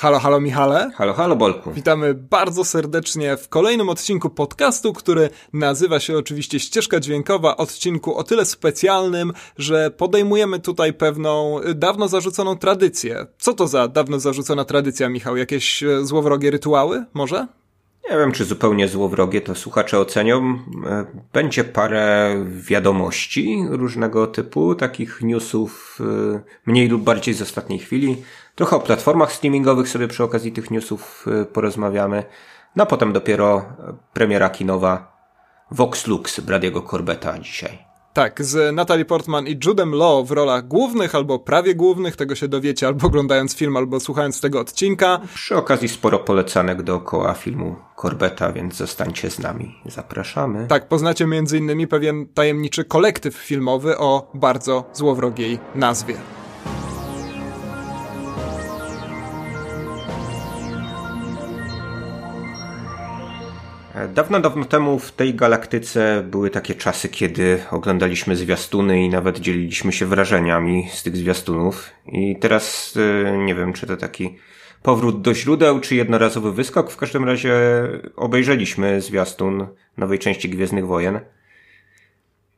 Halo, halo Michale. Halo, halo Bolku. Witamy bardzo serdecznie w kolejnym odcinku podcastu, który nazywa się oczywiście Ścieżka Dźwiękowa, odcinku o tyle specjalnym, że podejmujemy tutaj pewną dawno zarzuconą tradycję. Co to za dawno zarzucona tradycja, Michał? Jakieś e, złowrogie rytuały, może? Nie wiem, czy zupełnie złowrogie, to słuchacze ocenią. E, będzie parę wiadomości różnego typu, takich newsów e, mniej lub bardziej z ostatniej chwili. Trochę o platformach streamingowych sobie przy okazji tych newsów e, porozmawiamy. No a potem dopiero premiera kinowa Vox Lux Bradiego Corbetta dzisiaj. Tak, z Natalie Portman i Judem Law w rolach głównych albo prawie głównych, tego się dowiecie albo oglądając film, albo słuchając tego odcinka. Przy okazji sporo polecanek dookoła filmu Corbetta, więc zostańcie z nami. Zapraszamy. Tak, poznacie między innymi pewien tajemniczy kolektyw filmowy o bardzo złowrogiej nazwie. Dawno, dawno temu w tej galaktyce były takie czasy, kiedy oglądaliśmy zwiastuny i nawet dzieliliśmy się wrażeniami z tych zwiastunów. I teraz e, nie wiem, czy to taki powrót do źródeł, czy jednorazowy wyskok. W każdym razie obejrzeliśmy zwiastun nowej części Gwiezdnych Wojen.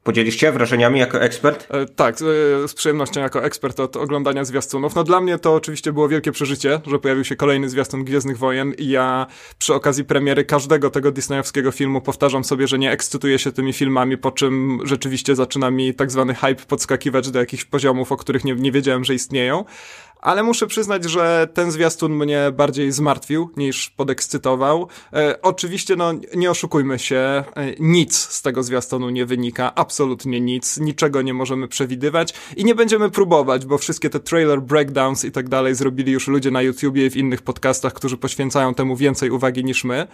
Podzielisz się wrażeniami jako ekspert? E, tak, e, z przyjemnością jako ekspert od oglądania zwiastunów. No dla mnie to oczywiście było wielkie przeżycie, że pojawił się kolejny zwiastun Gwiezdnych Wojen i ja przy okazji premiery każdego tego disneyowskiego filmu powtarzam sobie, że nie ekscytuję się tymi filmami, po czym rzeczywiście zaczyna mi tak zwany hype podskakiwać do jakichś poziomów, o których nie, nie wiedziałem, że istnieją ale muszę przyznać, że ten zwiastun mnie bardziej zmartwił niż podekscytował. E, oczywiście, no, nie oszukujmy się, e, nic z tego zwiastunu nie wynika, absolutnie nic, niczego nie możemy przewidywać i nie będziemy próbować, bo wszystkie te trailer breakdowns i tak dalej zrobili już ludzie na YouTubie i w innych podcastach, którzy poświęcają temu więcej uwagi niż my.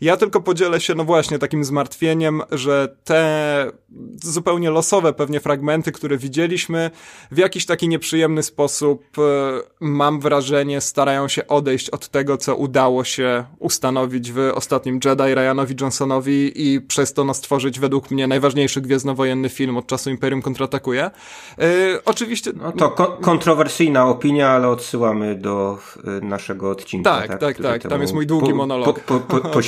Ja tylko podzielę się, no właśnie, takim zmartwieniem, że te zupełnie losowe pewnie fragmenty, które widzieliśmy, w jakiś taki nieprzyjemny sposób, e, mam wrażenie, starają się odejść od tego, co udało się ustanowić w ostatnim Jedi Ryanowi Johnsonowi i przez to no, stworzyć według mnie najważniejszy gwiezdnowojenny film od czasu Imperium kontratakuje. Yy, oczywiście... No to ko kontrowersyjna opinia, ale odsyłamy do y, naszego odcinka. Tak, tak, tak. tak. Tam jest mój długi monolog. Po, po, po,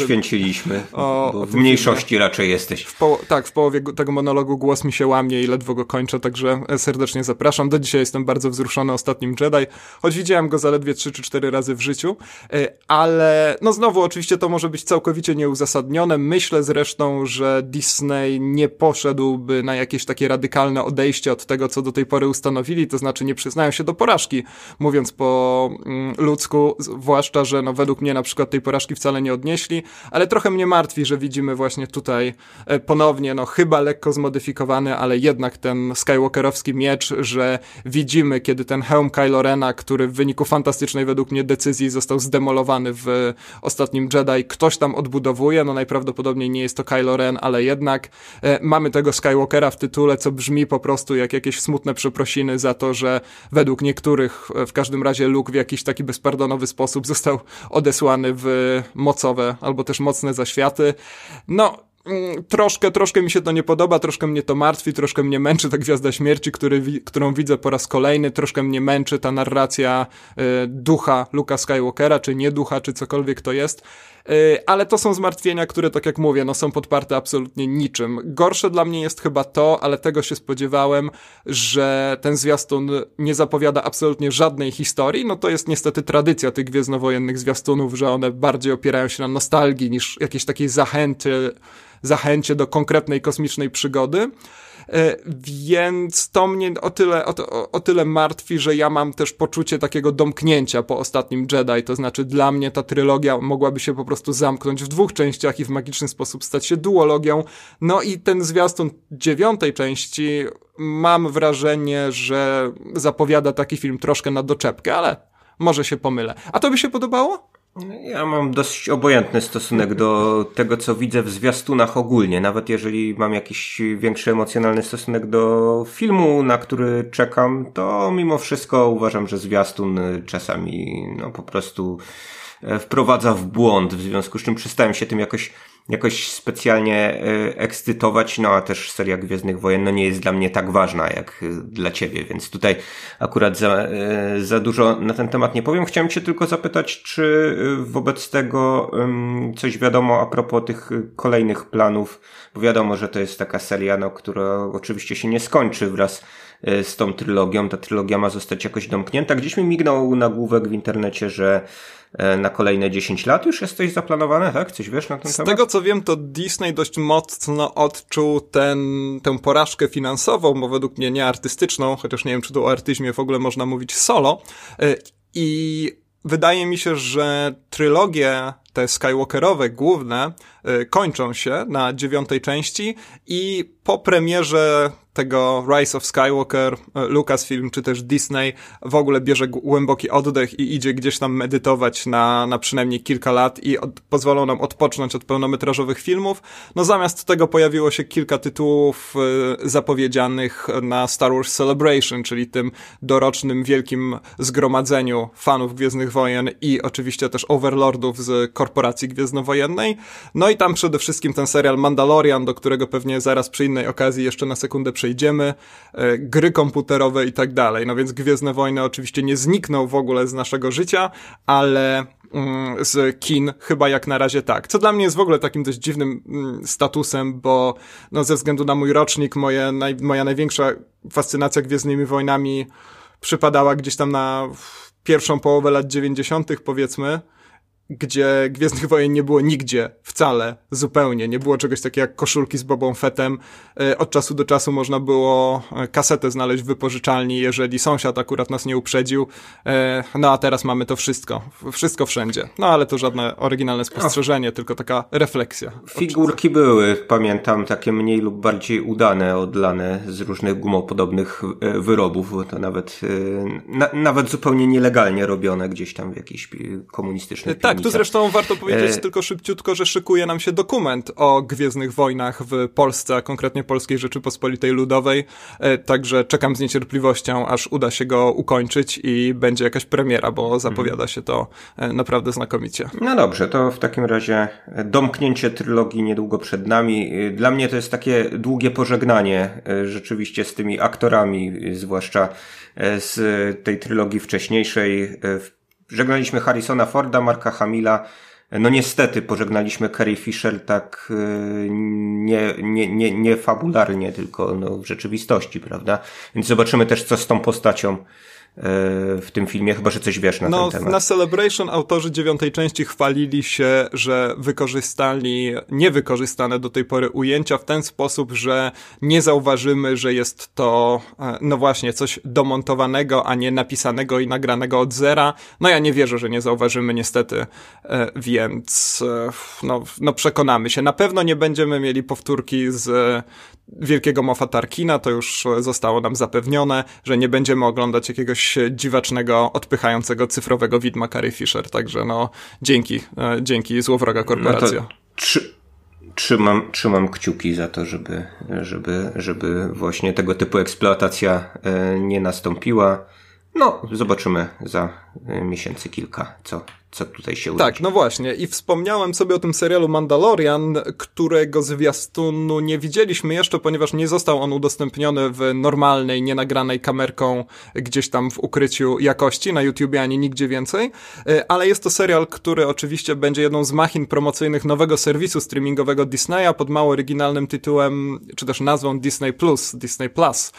O, w mniejszości raczej jesteś. W tak, w połowie tego monologu głos mi się łamie i ledwo go kończę, także serdecznie zapraszam. Do dzisiaj jestem bardzo wzruszony ostatnim Jedi, choć widziałem go zaledwie 3 czy 4 razy w życiu, e, ale no znowu oczywiście to może być całkowicie nieuzasadnione. Myślę zresztą, że Disney nie poszedłby na jakieś takie radykalne odejście od tego, co do tej pory ustanowili, to znaczy nie przyznają się do porażki, mówiąc po mm, ludzku, zwłaszcza, że no według mnie na przykład tej porażki wcale nie odnieśli, ale trochę mnie martwi, że widzimy właśnie tutaj e, ponownie, no chyba lekko zmodyfikowany, ale jednak ten Skywalkerowski miecz, że widzimy, kiedy ten hełm Kylo Rena, który w wyniku fantastycznej według mnie decyzji został zdemolowany w ostatnim Jedi, ktoś tam odbudowuje, no najprawdopodobniej nie jest to Kylo Ren, ale jednak e, mamy tego Skywalkera w tytule, co brzmi po prostu jak jakieś smutne przeprosiny za to, że według niektórych, e, w każdym razie Luke w jakiś taki bezpardonowy sposób został odesłany w mocowe albo też mocne zaświaty. No, mm, troszkę, troszkę mi się to nie podoba, troszkę mnie to martwi, troszkę mnie męczy ta Gwiazda Śmierci, który, którą widzę po raz kolejny, troszkę mnie męczy ta narracja y, ducha Luka Skywalkera, czy nie ducha, czy cokolwiek to jest. Y, ale to są zmartwienia, które, tak jak mówię, no są podparte absolutnie niczym. Gorsze dla mnie jest chyba to, ale tego się spodziewałem, że ten zwiastun nie zapowiada absolutnie żadnej historii. No to jest niestety tradycja tych gwiezdnowojennych zwiastunów, że one bardziej opierają się na nostalgii niż jakiejś takiej zachęty, zachęcie do konkretnej kosmicznej przygody. E, więc to mnie o tyle, o, o, tyle martwi, że ja mam też poczucie takiego domknięcia po ostatnim Jedi, to znaczy dla mnie ta trylogia mogłaby się po prostu zamknąć w dwóch częściach i w magiczny sposób stać się duologią, no i ten zwiastun dziewiątej części mam wrażenie, że zapowiada taki film troszkę na doczepkę, ale może się pomylę. A to by się podobało? Ja mam dość obojętny stosunek do tego, co widzę w zwiastunach ogólnie. Nawet jeżeli mam jakiś większy emocjonalny stosunek do filmu, na który czekam, to mimo wszystko uważam, że zwiastun czasami no, po prostu wprowadza w błąd, w związku z czym przestałem się tym jakoś jakoś specjalnie ekscytować, no a też seria Gwiezdnych Wojen no nie jest dla mnie tak ważna jak dla ciebie, więc tutaj akurat za, za dużo na ten temat nie powiem. Chciałem cię tylko zapytać, czy wobec tego coś wiadomo a propos tych kolejnych planów, bo wiadomo, że to jest taka seria, no, która oczywiście się nie skończy wraz E, z tą trylogią. Ta trylogia ma zostać jakoś domknięta. Gdzieś mi mignął nagłówek w internecie, że e, na kolejne 10 lat już jest coś zaplanowane, tak? Coś wiesz na ten z temat? Z tego co wiem, to Disney dość mocno odczuł ten, tę porażkę finansową, bo według mnie nie artystyczną, chociaż nie wiem, czy tu o artyzmie w ogóle można mówić solo. E, I wydaje mi się, że trylogie te Skywalkerowe główne kończą się na dziewiątej części i po premierze tego Rise of Skywalker, e, Lucasfilm czy też Disney w ogóle bierze głęboki oddech i idzie gdzieś tam medytować na, na przynajmniej kilka lat i od, pozwolą nam odpocząć od pełnometrażowych filmów. No zamiast tego pojawiło się kilka tytułów y, zapowiedzianych na Star Wars Celebration, czyli tym dorocznym wielkim zgromadzeniu fanów Gwiezdnych Wojen i oczywiście też overlordów z korporacji gwiezdnowojennej. No i tam przede wszystkim ten serial Mandalorian, do którego pewnie zaraz przy innej okazji jeszcze na sekundę przejdziemy, e, gry komputerowe i tak dalej. No więc Gwiezdne Wojny oczywiście nie znikną w ogóle z naszego życia, ale mm, z kin chyba jak na razie tak. Co dla mnie jest w ogóle takim dość dziwnym mm, statusem, bo no ze względu na mój rocznik, moje, naj, moja największa fascynacja Gwiezdnymi Wojnami przypadała gdzieś tam na pierwszą połowę lat 90. powiedzmy gdzie Gwiezdnych Wojen nie było nigdzie, wcale, zupełnie. Nie było czegoś takiego jak koszulki z Bobą Fettem. E, od czasu do czasu można było e, kasetę znaleźć w wypożyczalni, jeżeli sąsiad akurat nas nie uprzedził. E, no a teraz mamy to wszystko. Wszystko wszędzie. No ale to żadne oryginalne spostrzeżenie, tylko taka refleksja. Figurki były, pamiętam, takie mniej lub bardziej udane, odlane z różnych gumopodobnych wyrobów. To nawet, na, nawet zupełnie nielegalnie robione gdzieś tam w jakiejś komunistycznej tak, tu zresztą warto powiedzieć e... tylko szybciutko, że szykuje nam się dokument o Gwiezdnych Wojnach w Polsce, a konkretnie Polskiej Rzeczypospolitej Ludowej, e, także czekam z niecierpliwością, aż uda się go ukończyć i będzie jakaś premiera, bo zapowiada się to e, naprawdę znakomicie. No dobrze, to w takim razie domknięcie trylogii niedługo przed nami. Dla mnie to jest takie długie pożegnanie e, rzeczywiście z tymi aktorami, zwłaszcza z tej trylogii wcześniejszej. Żegnaliśmy Harrisona Forda, Marka Hamila. No niestety pożegnaliśmy Carrie Fisher tak y, nie, nie, nie, nie fabularnie, tylko no, w rzeczywistości, prawda? Więc zobaczymy też, co z tą postacią w tym filmie, chyba że coś wiesz na no, ten temat. Na Celebration autorzy dziewiątej części chwalili się, że wykorzystali niewykorzystane do tej pory ujęcia w ten sposób, że nie zauważymy, że jest to, e, no właśnie, coś domontowanego, a nie napisanego i nagranego od zera. No ja nie wierzę, że nie zauważymy niestety, e, więc e, no, no przekonamy się. Na pewno nie będziemy mieli powtórki z wielkiego Mofa Tarkina, to już zostało nam zapewnione, że nie będziemy oglądać jakiegoś dziwacznego, odpychającego cyfrowego widma Carrie Fisher, także no dzięki, e, dzięki złowroga korporacja. No trzy, trzymam, trzymam kciuki za to, żeby, żeby, żeby właśnie tego typu eksploatacja e, nie nastąpiła. No, zobaczymy za e, miesięcy kilka, co, co tutaj się uda. Tak, no właśnie. I wspomniałem sobie o tym serialu Mandalorian, którego zwiastunu nie widzieliśmy jeszcze, ponieważ nie został on udostępniony w normalnej, nienagranej kamerką gdzieś tam w ukryciu jakości na YouTubie ani nigdzie więcej. E, ale jest to serial, który oczywiście będzie jedną z machin promocyjnych nowego serwisu streamingowego Disneya pod mało oryginalnym tytułem, czy też nazwą Disney Plus, Disney Plus.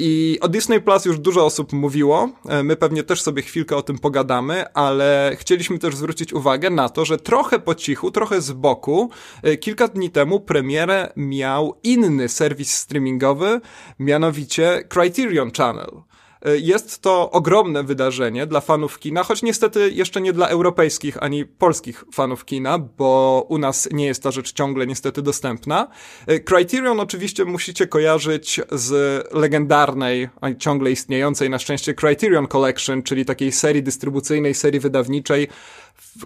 I o Disney Plus już dużo osób mówiło, e, my pewnie też sobie chwilkę o tym pogadamy, ale chcieliśmy też zwrócić uwagę na to, że trochę po cichu, trochę z boku, e, kilka dni temu premierę miał inny serwis streamingowy, mianowicie Criterion Channel. E, jest to ogromne wydarzenie dla fanów kina, choć niestety jeszcze nie dla europejskich ani polskich fanów kina, bo u nas nie jest ta rzecz ciągle niestety dostępna. E, Criterion oczywiście musicie kojarzyć z legendarnej, ciągle istniejącej na szczęście Criterion Collection, czyli takiej serii dystrybucyjnej, serii wydawniczej,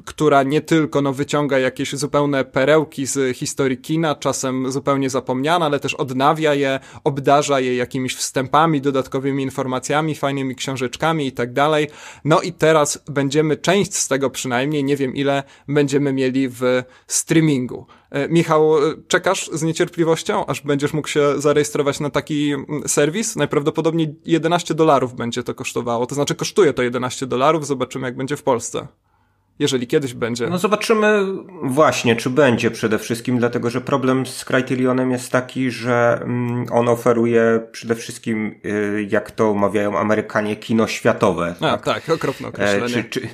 która nie tylko no, wyciąga jakieś zupełne perełki z historii kina, czasem zupełnie zapomniane, ale też odnawia je, obdarza je jakimiś wstępami, dodatkowymi informacjami, fajnymi książeczkami i tak dalej. No i teraz będziemy, część z tego przynajmniej, nie wiem ile, będziemy mieli w streamingu. E, Michał, e, czekasz z niecierpliwością, aż będziesz mógł się zarejestrować na taki mm, serwis? Najprawdopodobniej 11 dolarów będzie to kosztowało. To znaczy kosztuje to 11 dolarów, zobaczymy jak będzie w Polsce jeżeli kiedyś będzie. No zobaczymy właśnie, czy będzie przede wszystkim, dlatego że problem z Criterionem jest taki, że mm, on oferuje przede wszystkim, y, jak to mawiają Amerykanie, kino światowe. A, tak, tak okropne określenie. E, czy, czy,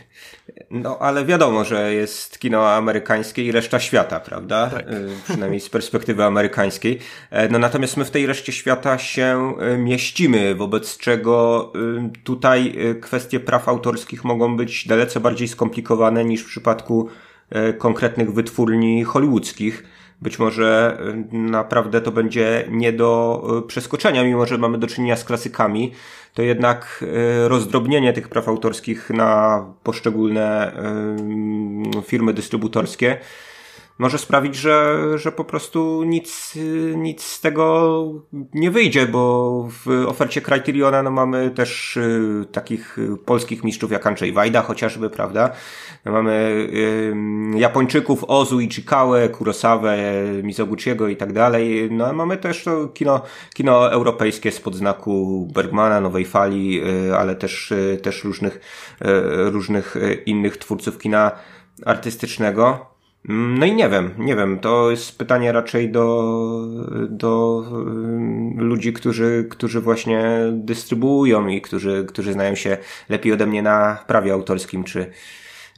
no ale wiadomo, że jest kino amerykańskie i reszta świata, prawda? Tak. Y, przynajmniej z perspektywy amerykańskiej. E, no natomiast my w tej reszcie świata się y, mieścimy, wobec czego tutaj kwestie praw autorskich mogą być dalece bardziej skomplikowane niż w przypadku e, konkretnych wytwórni hollywoodzkich. Być może naprawdę to będzie nie do przeskoczenia, mimo że mamy do czynienia z klasykami, to jednak rozdrobnienie tych praw autorskich na poszczególne firmy dystrybutorskie może sprawić, że, że po prostu nic, nic z tego nie wyjdzie, bo w ofercie Criteriona no mamy też y, takich polskich mistrzów jak Andrzej Wajda chociażby, prawda? No mamy y, Japończyków Ozu i Chikawe, Kurosawę, Mizoguchiego i tak dalej. No a mamy też to kino, kino europejskie spod znaku Bergmana, Nowej Fali, y, ale też, też różnych, różnych innych twórców kina artystycznego. No i nie wiem, nie wiem, to jest pytanie raczej do, do y, ludzi, którzy, którzy właśnie dystrybuują i którzy, którzy znają się lepiej ode mnie na prawie autorskim, czy,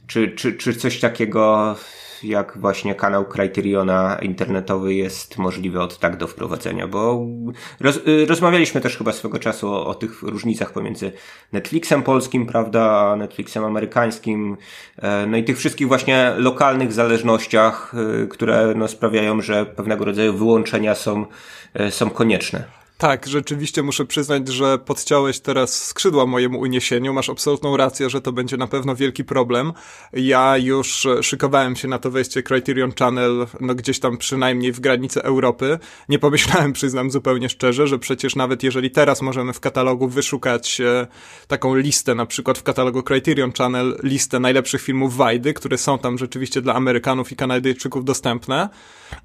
czy, czy, czy coś takiego jak właśnie kanał Criteriona internetowy jest możliwy od tak do wprowadzenia, bo roz, y, rozmawialiśmy też chyba swego czasu o, o, tych różnicach pomiędzy Netflixem polskim, prawda, a Netflixem amerykańskim, e, no i tych wszystkich właśnie lokalnych zależnościach, y, które no, sprawiają, że pewnego rodzaju wyłączenia są, e, są konieczne. Tak, rzeczywiście muszę przyznać, że podciąłeś teraz skrzydła mojemu uniesieniu. Masz absolutną rację, że to będzie na pewno wielki problem. Ja już szykowałem się na to wejście Criterion Channel, no gdzieś tam przynajmniej w granice Europy. Nie pomyślałem, przyznam zupełnie szczerze, że przecież nawet jeżeli teraz możemy w katalogu wyszukać e, taką listę, na przykład w katalogu Criterion Channel, listę najlepszych filmów Wajdy, które są tam rzeczywiście dla Amerykanów i Kanadyjczyków dostępne,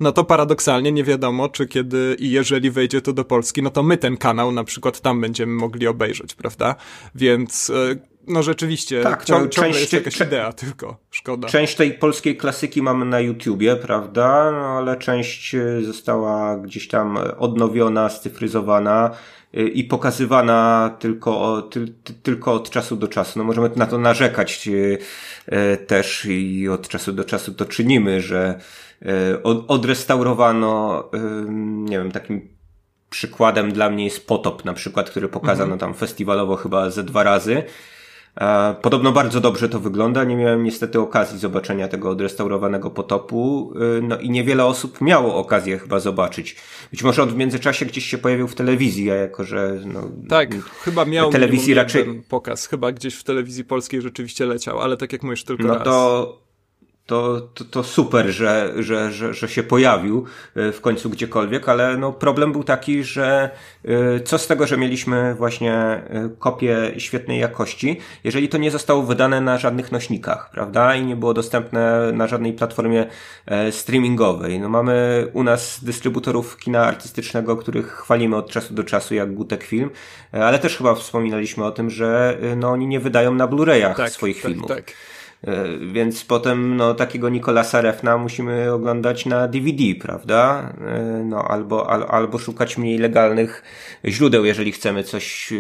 no to paradoksalnie nie wiadomo, czy kiedy i jeżeli wejdzie to do Polski, no to my ten kanał na przykład tam będziemy mogli obejrzeć, prawda? Więc e, no rzeczywiście, tak, ciąg, no, część, jest jakaś idea tylko, szkoda. Część tej polskiej klasyki mamy na YouTubie, prawda? No, ale część e, została gdzieś tam odnowiona, scyfryzowana e, i pokazywana tylko, ty, ty, tylko od czasu do czasu. No możemy na to narzekać też i od czasu do czasu to czynimy, że odrestaurowano, nie wiem, takim przykładem dla mnie jest Potop na przykład, który pokazano mhm. tam festiwalowo chyba ze dwa razy. E, podobno bardzo dobrze to wygląda. Nie miałem niestety okazji zobaczenia tego odrestaurowanego potopu. E, no i niewiele osób miało okazję chyba zobaczyć. Być może on w międzyczasie gdzieś się pojawił w telewizji, a jako że. No, tak, chyba miał telewizji raczej. pokaz. Chyba gdzieś w telewizji polskiej rzeczywiście leciał, ale tak jak mówisz, tylko no raz. To to, to, to super, że, że, że, że się pojawił e, w końcu gdziekolwiek, ale no problem był taki, że e, co z tego, że mieliśmy właśnie e, kopię świetnej jakości, jeżeli to nie zostało wydane na żadnych nośnikach, prawda? I nie było dostępne na żadnej platformie streamingowej. No mamy u nas dystrybutorów kina artystycznego, których chwalimy od czasu do czasu, jak Gutek Film, ale też chyba wspominaliśmy o tym, że no oni nie wydają na Blu-rayach tak, swoich tak, filmów. Tak. E, więc potem no, takiego Nikolasa Refna musimy oglądać na DVD, prawda? E, no, albo, al, albo szukać mniej legalnych źródeł, jeżeli chcemy coś e,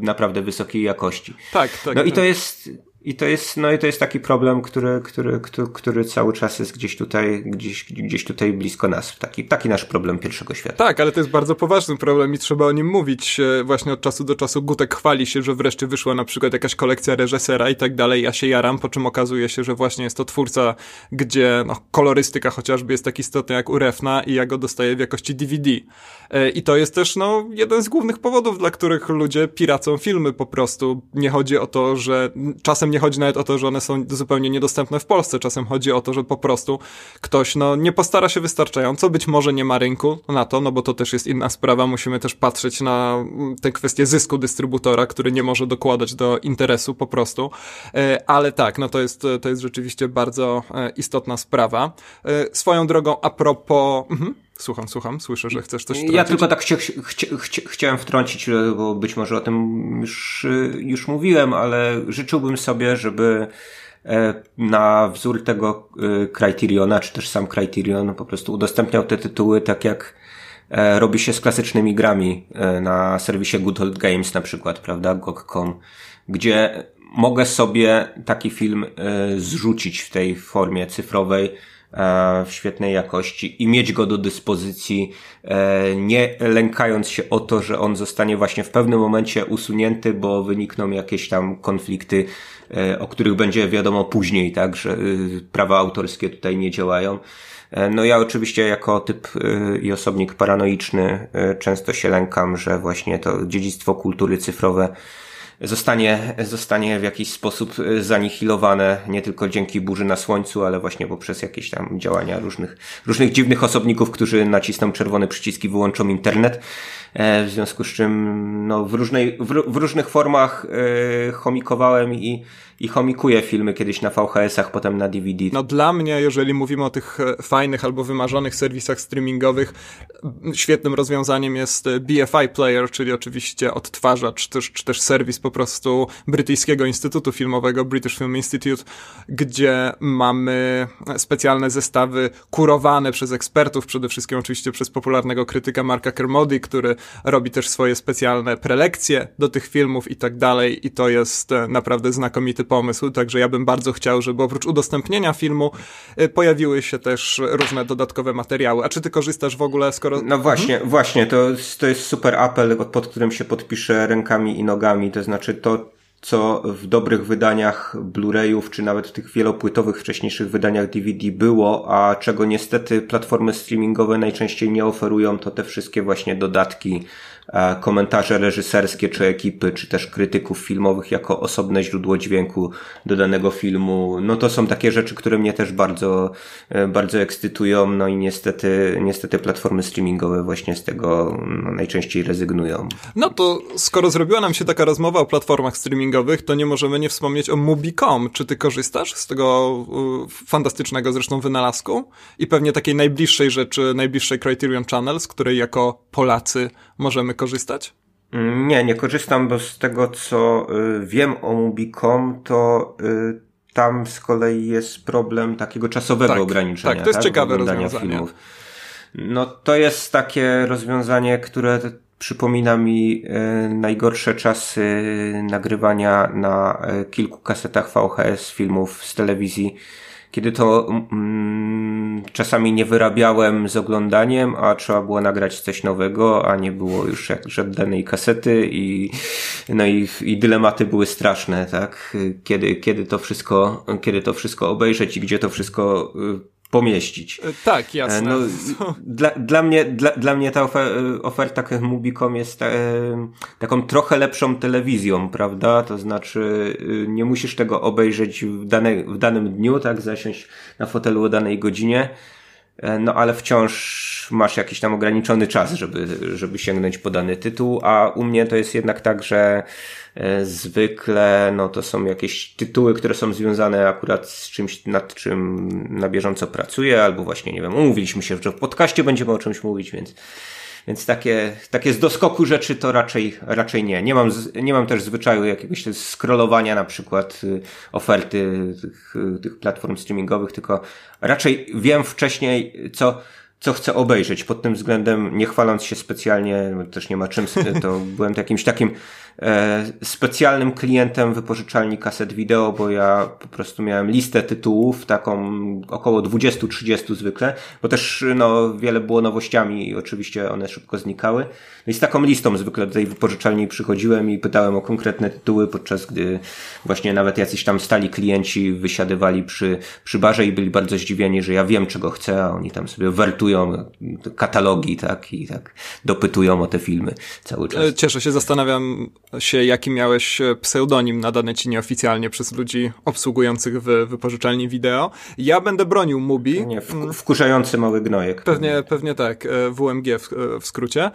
naprawdę wysokiej jakości. Tak, tak. No tak. i to jest i to jest, no i to jest taki problem, który, który, który, który cały czas jest gdzieś tutaj, gdzieś, gdzieś tutaj blisko nas. Taki, taki nasz problem pierwszego świata. Tak, ale to jest bardzo poważny problem i trzeba o nim mówić. E, właśnie od czasu do czasu Gutek chwali się, że wreszcie wyszła na przykład jakaś kolekcja reżysera i tak dalej. Ja się jaram, po czym okazuje się, że właśnie jest to twórca, gdzie no, kolorystyka chociażby jest tak istotna jak Urefna i ja go dostaję w jakości DVD. E, I to jest też, no, jeden z głównych powodów, dla których ludzie piracą filmy po prostu. Nie chodzi o to, że czasem nie chodzi nawet o to, że one są zupełnie niedostępne w Polsce. Czasem chodzi o to, że po prostu ktoś no, nie postara się wystarczająco, być może nie ma rynku na to, no bo to też jest inna sprawa. Musimy też patrzeć na mm, tę kwestię zysku dystrybutora, który nie może dokładać do interesu po prostu. E, ale tak, no to jest, to jest rzeczywiście bardzo e, istotna sprawa. E, swoją drogą, a propos. Mhm. Słucham, słucham, słyszę, że chcesz coś wtrącić. Ja tylko tak chcia, chcia, chcia, chciałem wtrącić, bo być może o tym już, już mówiłem, ale życzyłbym sobie, żeby na wzór tego Criteriona, czy też sam Criterion po prostu udostępniał te tytuły tak jak robi się z klasycznymi grami na serwisie Good Old Games na przykład, prawda, GOG.com, gdzie mogę sobie taki film e, zrzucić w tej formie cyfrowej, e, w świetnej jakości i mieć go do dyspozycji, e, nie lękając się o to, że on zostanie właśnie w pewnym momencie usunięty, bo wynikną jakieś tam konflikty, o których będzie wiadomo później, tak, że prawa autorskie tutaj nie działają. No ja oczywiście jako typ i osobnik paranoiczny często się lękam, że właśnie to dziedzictwo kultury cyfrowe zostanie, zostanie w jakiś sposób e, zanihilowane nie tylko dzięki burzy na słońcu, ale właśnie poprzez jakieś tam działania różnych, różnych dziwnych osobników, którzy nacisną czerwone przyciski, wyłączą internet. E, w związku z czym no, w, różnej, w, w różnych formach e, chomikowałem i i homikuje filmy kiedyś na VHS-ach, potem na DVD. No dla mnie, jeżeli mówimy o tych e, fajnych albo wymarzonych serwisach streamingowych, świetnym rozwiązaniem jest e, BFI Player, czyli oczywiście odtwarzacz, czy też, czy też serwis po prostu brytyjskiego Instytutu Filmowego, British Film Institute, gdzie mamy specjalne zestawy kurowane przez ekspertów, przede wszystkim oczywiście przez popularnego krytyka Marka Kermody, który robi też swoje specjalne prelekcje do tych filmów i tak dalej i to jest e, naprawdę znakomity pomysł, także ja bym bardzo chciał, żeby oprócz udostępnienia filmu y, pojawiły się też różne dodatkowe materiały. A czy ty korzystasz w ogóle, skoro... No właśnie, mhm. właśnie, to, to jest super apel, pod którym się podpiszę rękami i nogami, to znaczy to, co w dobrych wydaniach Blu-rayów, czy nawet w tych wielopłytowych wcześniejszych wydaniach DVD było, a czego niestety platformy streamingowe najczęściej nie oferują, to te wszystkie właśnie dodatki, komentarze reżyserskie czy ekipy, czy też krytyków filmowych jako osobne źródło dźwięku do danego filmu. No to są takie rzeczy, które mnie też bardzo, e, bardzo ekscytują, no i niestety, niestety platformy streamingowe właśnie z tego no, najczęściej rezygnują. No to skoro zrobiła nam się taka rozmowa o platformach streamingowych, to nie możemy nie wspomnieć o Mubi.com. Czy ty korzystasz z tego fantastycznego zresztą wynalazku i pewnie takiej najbliższej rzeczy, najbliższej Criterion Channel, z której jako Polacy możemy korzystać? Mm, nie, nie korzystam, bo z tego co y, wiem o Mubi.com, to y, tam z kolei jest problem takiego czasowego tak, ograniczenia. Tak, to jest tak, ciekawe rozwiązanie. Filmów. No to jest takie rozwiązanie, które przypomina mi y, najgorsze czasy nagrywania na kilku kasetach VHS filmów z telewizji kiedy to mm, czasami nie wyrabiałem z oglądaniem, a trzeba było nagrać coś nowego, a nie było już jak żadnej kasety i, no i, i dylematy były straszne, tak? Kiedy, kiedy to wszystko, kiedy to wszystko obejrzeć i gdzie to wszystko y, pomieścić. E, tak, jasne. No, dla, dla, mnie, dla, dla mnie ta oferta Mubicom jest e, taką trochę lepszą telewizją, prawda? To znaczy y, nie musisz tego obejrzeć w, dane, w danym dniu, tak? Zasiąść na fotelu o danej godzinie, e, no ale wciąż masz jakiś tam ograniczony czas, żeby, żeby sięgnąć po dany tytuł, a u mnie to jest jednak tak, że E, zwykle no to są jakieś tytuły, które są związane akurat z czymś, nad czym na bieżąco pracuję, albo właśnie, nie wiem, umówiliśmy się, że w podcaście będziemy o czymś mówić, więc więc takie, takie z doskoku rzeczy to raczej, raczej nie. Nie mam, nie mam też zwyczaju jakiegoś scrollowania na przykład y, oferty tych, tych platform streamingowych, tylko raczej wiem wcześniej, co, co chcę obejrzeć. Pod tym względem, nie chwaląc się specjalnie, też nie ma czym, to byłem jakimś takim specjalnym klientem wypożyczalni kaset wideo, bo ja po prostu miałem listę tytułów, taką około 20-30 zwykle, bo też no, wiele było nowościami i oczywiście one szybko znikały. No i z taką listą zwykle do tej wypożyczalni przychodziłem i pytałem o konkretne tytuły, podczas gdy właśnie nawet jacyś tam stali klienci wysiadywali przy, przy barze i byli bardzo zdziwieni, że ja wiem czego chcę, a oni tam sobie wertują katalogi, tak, i tak dopytują o te filmy cały czas. E, cieszę się, zastanawiam się, jaki miałeś pseudonim nadany ci nieoficjalnie przez ludzi obsługujących w wypożyczalni wideo. Ja będę bronił Mubi. Nie, wkurzający mały gnojek. Pewnie, pewnie tak, WMG w, w skrócie.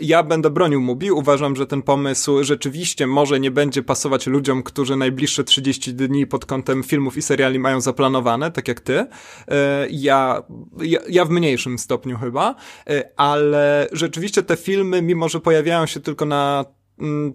Ja będę bronił Mubi. Uważam, że ten pomysł rzeczywiście może nie będzie pasować ludziom, którzy najbliższe 30 dni pod kątem filmów i seriali mają zaplanowane, tak jak ty. Ja, ja, ja w mniejszym stopniu chyba, ale rzeczywiście te filmy, mimo że pojawiają się tylko na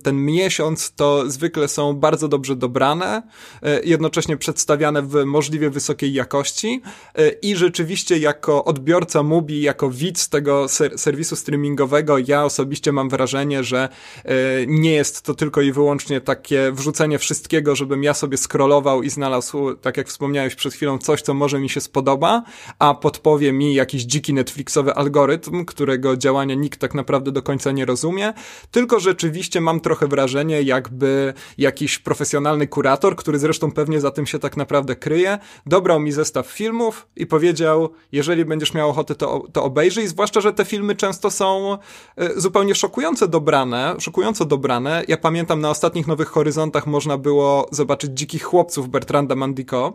ten miesiąc to zwykle są bardzo dobrze dobrane, e, jednocześnie przedstawiane w możliwie wysokiej jakości e, i rzeczywiście jako odbiorca Mubi, jako widz tego ser serwisu streamingowego, ja osobiście mam wrażenie, że e, nie jest to tylko i wyłącznie takie wrzucenie wszystkiego, żebym ja sobie scrollował i znalazł, tak jak wspomniałeś przed chwilą, coś, co może mi się spodoba, a podpowie mi jakiś dziki Netflixowy algorytm, którego działania nikt tak naprawdę do końca nie rozumie, tylko rzeczywiście mam trochę wrażenie, jakby jakiś profesjonalny kurator, który zresztą pewnie za tym się tak naprawdę kryje, dobrał mi zestaw filmów i powiedział, jeżeli będziesz miał ochotę, to, to obejrzyj, zwłaszcza, że te filmy często są e, zupełnie szokująco dobrane, szokująco dobrane. Ja pamiętam, na ostatnich Nowych Horyzontach można było zobaczyć Dzikich Chłopców Bertranda Mandico,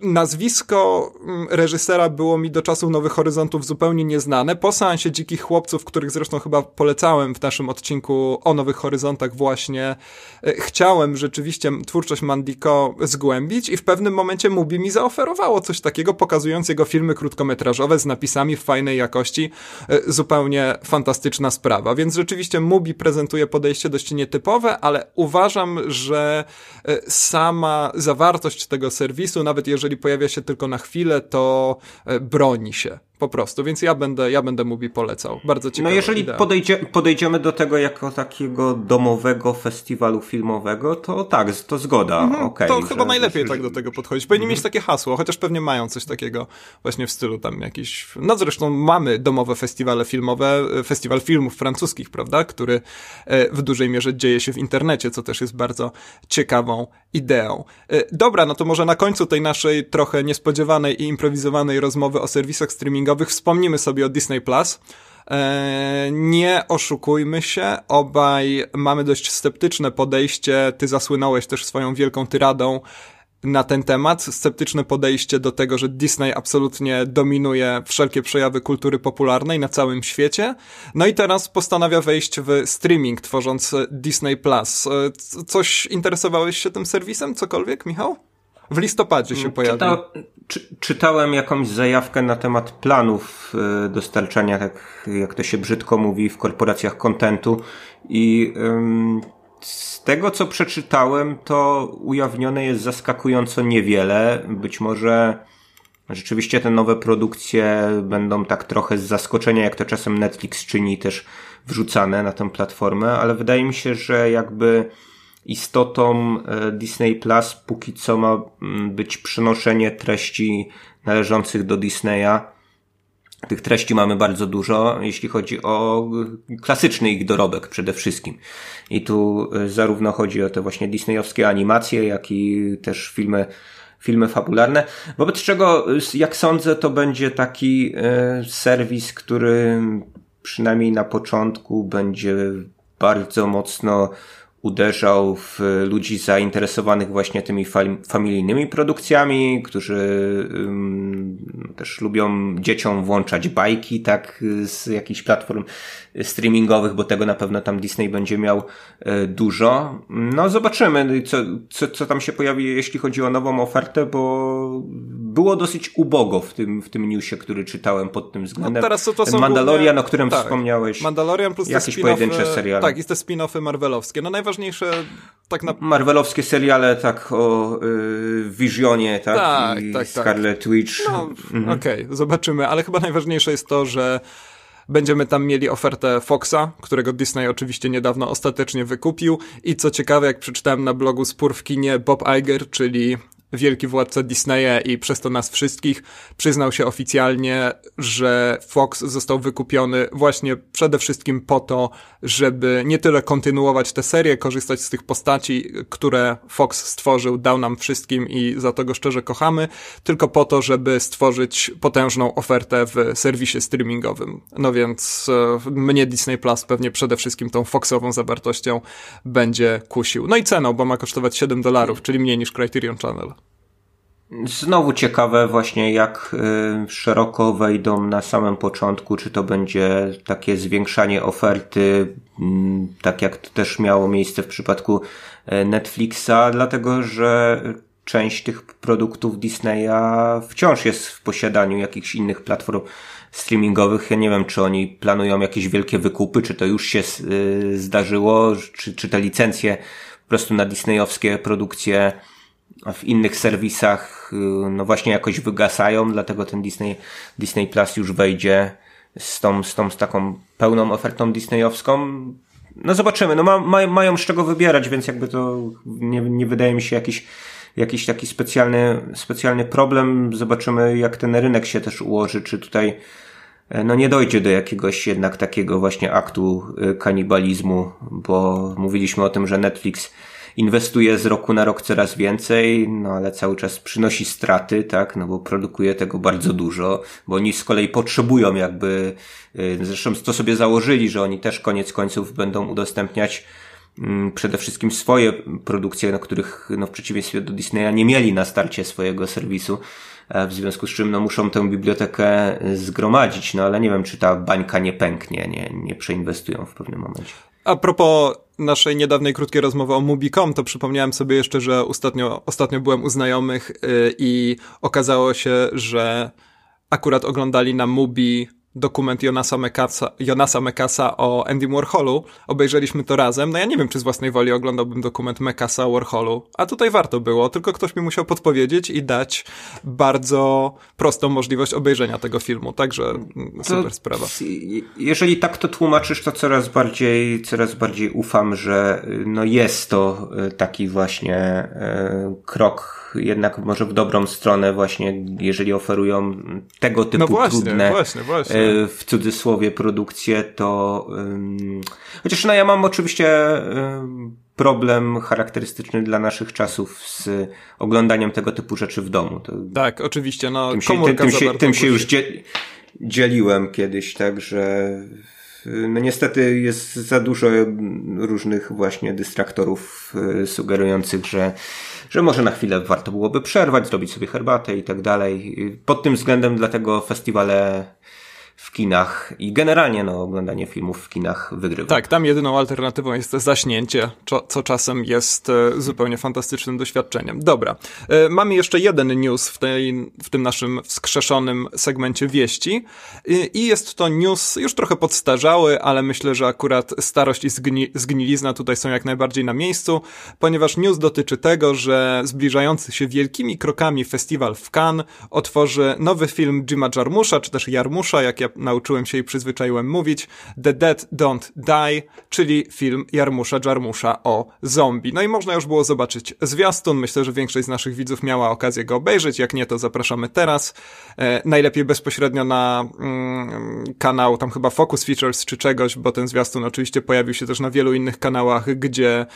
nazwisko mm, reżysera było mi do czasów Nowych Horyzontów zupełnie nieznane. Po seansie Dzikich Chłopców, których zresztą chyba polecałem w naszym odcinku o Nowych Horyzontach właśnie, e, chciałem rzeczywiście twórczość Mandiko zgłębić i w pewnym momencie Mubi mi zaoferowało coś takiego, pokazując jego filmy krótkometrażowe z napisami w fajnej jakości. E, zupełnie fantastyczna sprawa. Więc rzeczywiście Mubi prezentuje podejście dość nietypowe, ale uważam, że sama zawartość tego serwisu serwisu, nawet jeżeli pojawia się tylko na chwilę, to e, broni się po prostu, więc ja będę, ja będę Mubi polecał. Bardzo ciekawe. No jeżeli podejdzie, podejdziemy do tego jako takiego domowego festiwalu filmowego, to tak, to zgoda. Mhm, okay, to że, chyba najlepiej że, tak do tego podchodzić. Powinni mhm. mieć takie hasło, chociaż pewnie mają coś takiego właśnie w stylu tam jakiś, no zresztą mamy domowe festiwale filmowe, festiwal filmów francuskich, prawda, który e, w dużej mierze dzieje się w internecie, co też jest bardzo ciekawą ideą. E, dobra, no to może na końcu tej naszej trochę niespodziewanej i improwizowanej rozmowy o serwisach streamingowych streamingowych wspomnimy sobie o Disney Plus. E, nie oszukujmy się, obaj mamy dość sceptyczne podejście. Ty zasłynąłeś też swoją wielką tyradą na ten temat. Sceptyczne podejście do tego, że Disney absolutnie dominuje wszelkie przejawy kultury popularnej na całym świecie. No i teraz postanawia wejść w streaming, tworząc Disney Plus. E, coś interesowałeś się tym serwisem? Cokolwiek, Michał? W listopadzie się pojawił. Czyta, czy, czytałem jakąś zajawkę na temat planów y, dostarczania, tak jak to się brzydko mówi, w korporacjach kontentu i z tego co przeczytałem, to ujawnione jest zaskakująco niewiele. Być może rzeczywiście te nowe produkcje będą tak trochę z zaskoczenia, jak to czasem Netflix czyni, też wrzucane na tę platformę, ale wydaje mi się, że jakby istotą e, Disney Plus póki co ma mm, być przenoszenie treści należących do Disneya. Tych treści mamy bardzo dużo, jeśli chodzi o klasyczny ich dorobek przede wszystkim. I tu e, zarówno chodzi o te właśnie disneyowskie animacje, jak i też filmy, filmy fabularne. Wobec czego, jak sądzę, to będzie taki e, serwis, który przynajmniej na początku będzie bardzo mocno uderzał w ludzi zainteresowanych właśnie tymi familijnymi produkcjami, którzy też lubią dzieciom włączać bajki, tak, z jakichś platform streamingowych, bo tego na pewno tam Disney będzie miał e, dużo. No zobaczymy, co, co, co tam się pojawi, jeśli chodzi o nową ofertę, bo było dosyć ubogo w tym, w tym newsie, który czytałem pod tym względem. No teraz to, to są Mandalorian, głównie... o którym tak, wspomniałeś. Mandalorian plus jakieś pojedyncze seriale. Tak, i te spin-offy marvelowskie. No najważniejsze tak na... Marvelowskie seriale, tak, o y, Visionie, tak, tak, i tak, tak. Scarlet tak. Witch. No, mhm. okej, okay, zobaczymy, ale chyba najważniejsze jest to, że Będziemy tam mieli ofertę Foxa, którego Disney oczywiście niedawno ostatecznie wykupił. I co ciekawe, jak przeczytałem na blogu Spór w kinie, Bob Iger, czyli wielki władca Disneya i przez to nas wszystkich, przyznał się oficjalnie, że Fox został wykupiony właśnie przede wszystkim po to, żeby nie tyle kontynuować tę serię, korzystać z tych postaci, które Fox stworzył, dał nam wszystkim i za to go szczerze kochamy, tylko po to, żeby stworzyć potężną ofertę w serwisie streamingowym. No więc e, mnie Disney Plus pewnie przede wszystkim tą Foxową zawartością będzie kusił. No i ceną, bo ma kosztować 7 dolarów, czyli mniej niż Criterion Channel. Znowu ciekawe właśnie jak y, szeroko wejdą na samym początku, czy to będzie takie zwiększanie oferty, mm, tak jak to też miało miejsce w przypadku y, Netflixa, dlatego że część tych produktów Disneya wciąż jest w posiadaniu jakichś innych platform streamingowych. Ja nie wiem, czy oni planują jakieś wielkie wykupy, czy to już się y, zdarzyło, czy, czy te licencje po prostu na disneyowskie produkcje w innych serwisach y, no właśnie jakoś wygasają, dlatego ten Disney, Disney Plus już wejdzie z tą, z tą, z taką pełną ofertą disneyowską. No zobaczymy, no ma, ma, mają z czego wybierać, więc jakby to nie, nie wydaje mi się jakiś, jakiś taki specjalny, specjalny problem. Zobaczymy jak ten rynek się też ułoży, czy tutaj e, no nie dojdzie do jakiegoś jednak takiego właśnie aktu e, kanibalizmu, bo mówiliśmy o tym, że Netflix inwestuje z roku na rok coraz więcej, no ale cały czas przynosi straty, tak, no bo produkuje tego bardzo dużo, bo oni z kolei potrzebują jakby, y, zresztą to sobie założyli, że oni też koniec końców będą udostępniać mm, przede wszystkim swoje produkcje, na których no, w przeciwieństwie do Disneya nie mieli na starcie swojego serwisu, w związku z czym no, muszą tę bibliotekę zgromadzić, no ale nie wiem, czy ta bańka nie pęknie, nie, nie przeinwestują w pewnym momencie. A propos naszej niedawnej krótkiej rozmowy o Mubi.com, to przypomniałem sobie jeszcze, że ostatnio, ostatnio byłem u znajomych yy, i okazało się, że akurat oglądali na Mubi dokument Jonasa Mekasa, Jonasa Mekasa o Andy Warholu. Obejrzeliśmy to razem. No ja nie wiem, czy z własnej woli oglądałbym dokument Mekasa o Warholu, a tutaj warto było, tylko ktoś mi musiał podpowiedzieć i dać bardzo prostą możliwość obejrzenia tego filmu, także mm, super to, sprawa. Jeżeli tak to tłumaczysz, to coraz bardziej, coraz bardziej ufam, że no jest to y, taki właśnie y, krok jednak może w dobrą stronę właśnie, jeżeli oferują tego typu no właśnie, trudne właśnie, właśnie. W cudzysłowie produkcje, to chociaż no ja mam oczywiście problem charakterystyczny dla naszych czasów z oglądaniem tego typu rzeczy w domu. To tak, oczywiście, no tym się, tym, tym się, tym się już dzieliłem kiedyś, tak, że no niestety jest za dużo różnych właśnie dystraktorów e, sugerujących, że że może na chwilę warto byłoby przerwać, zrobić sobie herbatę i tak dalej. Pod tym względem dlatego festiwale w kinach i generalnie no, oglądanie filmów w kinach wygrywa. Tak, tam jedyną alternatywą jest zaśnięcie, co czasem jest e, zupełnie fantastycznym doświadczeniem. Dobra, e, mamy jeszcze jeden news w, tej, w tym naszym wskrzeszonym segmencie wieści i jest to news już trochę podstarzały, ale myślę, że akurat starość i zgni zgnilizna tutaj są jak najbardziej na miejscu, ponieważ news dotyczy tego, że zbliżający się wielkimi krokami festiwal w Cannes otworzy nowy film Jima Jarmusza, czy też Jarmusza, jak ja nauczyłem się i przyzwyczaiłem mówić, The Dead Don't Die, czyli film Jarmusza Jarmusza o zombie. No i można już było zobaczyć zwiastun, myślę, że większość z naszych widzów miała okazję go obejrzeć, jak nie to zapraszamy teraz, e, najlepiej bezpośrednio na mm, kanał, tam chyba Focus Features czy czegoś, bo ten zwiastun oczywiście pojawił się też na wielu innych kanałach, gdzie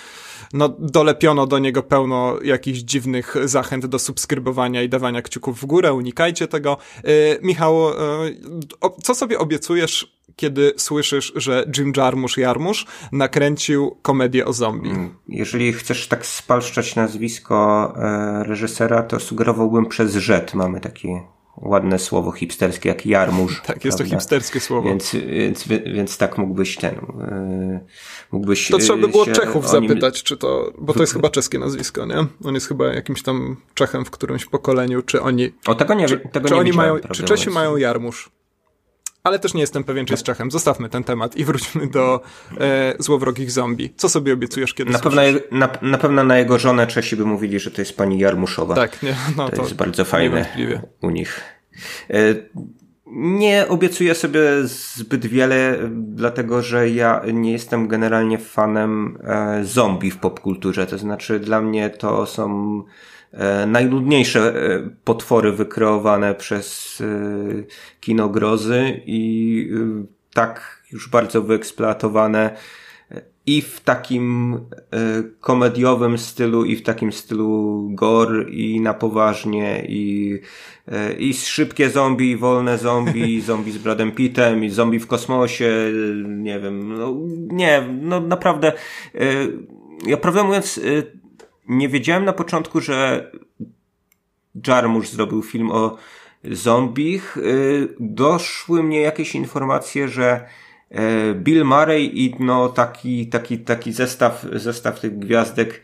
no dolepiono do niego pełno jakichś dziwnych zachęt do subskrybowania i dawania kciuków w górę, unikajcie tego. E, Michał, e, co sobie obiecujesz, kiedy słyszysz, że Jim Jarmusch Jarmusch nakręcił komedię o zombie? Mm, jeżeli chcesz tak spalszczać nazwisko e, reżysera, to sugerowałbym przez rzet. Mamy takie ładne słowo hipsterskie jak jarmuż. Tak, jest prawda? to hipsterskie słowo. Więc, więc, więc tak mógłbyś ten, yy, mógłbyś To trzeba by było Czechów zapytać, czy to, bo to jest chyba czeskie nazwisko, nie? On jest chyba jakimś tam Czechem w którymś pokoleniu, czy oni... O, tego nie, czy, tego czy nie oni mają, Czy Czesi mają jarmuż? Ale też nie jestem pewien, czy jest Czechem. Zostawmy ten temat i wróćmy do e, złowrogich zombie. Co sobie obiecujesz, kiedy na pewno, na, na pewno na jego żonę Czesi by mówili, że to jest pani Jarmuszowa. Tak, nie, no to, to jest bardzo fajne u nich. E, nie obiecuję sobie zbyt wiele, dlatego że ja nie jestem generalnie fanem e, zombie w popkulturze. To znaczy, dla mnie to są najludniejsze e, potwory wykreowane przez e, kino grozy i e, tak już bardzo wyeksploatowane i w takim e, komediowym stylu, i w takim stylu gore, i na poważnie, i, e, i szybkie zombie, i wolne zombie, i zombie z Bradem Pittem, i zombie w kosmosie, nie wiem, no, nie, no naprawdę, e, ja prawdę mówiąc, e, nie wiedziałem na początku, że Jarmusch zrobił film o zombich. E, doszły mnie jakieś informacje, że E, Bill Murray i no taki, taki, taki zestaw, zestaw tych gwiazdek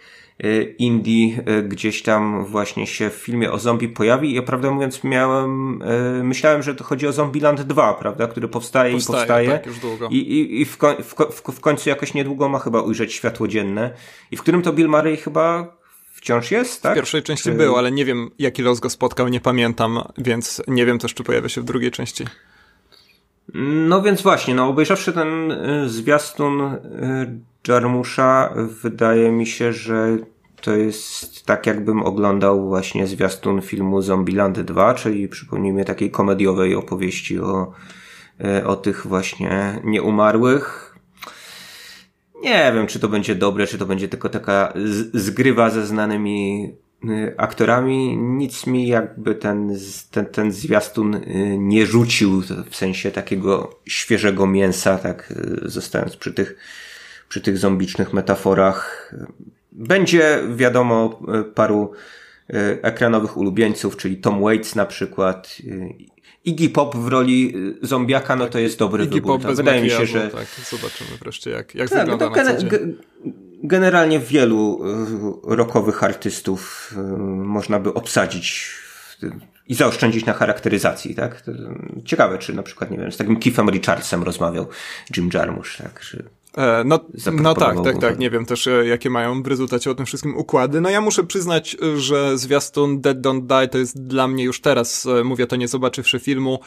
indie e, gdzieś tam właśnie się w filmie o zombie pojawi i ja prawdę mówiąc miałem, myślałem, że to chodzi o Zombieland 2, prawda, który powstaje, powstaje i powstaje. Tak, już długo. I, i, i w, w, w, w końcu jakoś niedługo ma chyba ujrzeć światło dzienne. I w którym to Bill Murray chyba wciąż jest, tak? W pierwszej części czy... był, ale nie wiem jaki los go spotkał, nie pamiętam, więc nie wiem też czy pojawia się w drugiej części. No więc właśnie, no obejrzawszy ten y, zwiastun y, Jarmusza, wydaje mi się, że to jest tak jakbym oglądał właśnie zwiastun filmu Zombieland 2, czyli przypomnijmy takiej komediowej opowieści o, y, o tych właśnie nieumarłych. Nie wiem, czy to będzie dobre, czy to będzie tylko taka zgrywa ze znanymi Y, aktorami nic mi jakby ten, ten, ten zwiastun y, nie rzucił w sensie takiego świeżego mięsa, tak zostając przy tych, przy tych zombicznych metaforach. Będzie wiadomo paru ekranowych ulubieńców, czyli Tom Waits na przykład, Iggy Pop w roli zombiaka, no to jest dobry Iggy wybór. Pop tak, Wydaje mi się, że... Tak, zobaczymy wreszcie jak, jak tak, wygląda no na co dzień generalnie wielu e, rockowych artystów e, można by obsadzić i zaoszczędzić na charakteryzacji, tak? Ciekawe, czy na przykład, nie wiem, z takim Keithem Richardsem rozmawiał Jim Jarmusch, tak? Czy E, no, no tak, tak, tak. Nie wiem też, e, jakie mają w rezultacie o tym wszystkim układy. No ja muszę przyznać, że zwiastun Dead Don't Die to jest dla mnie już teraz, e, mówię to nie zobaczywszy filmu,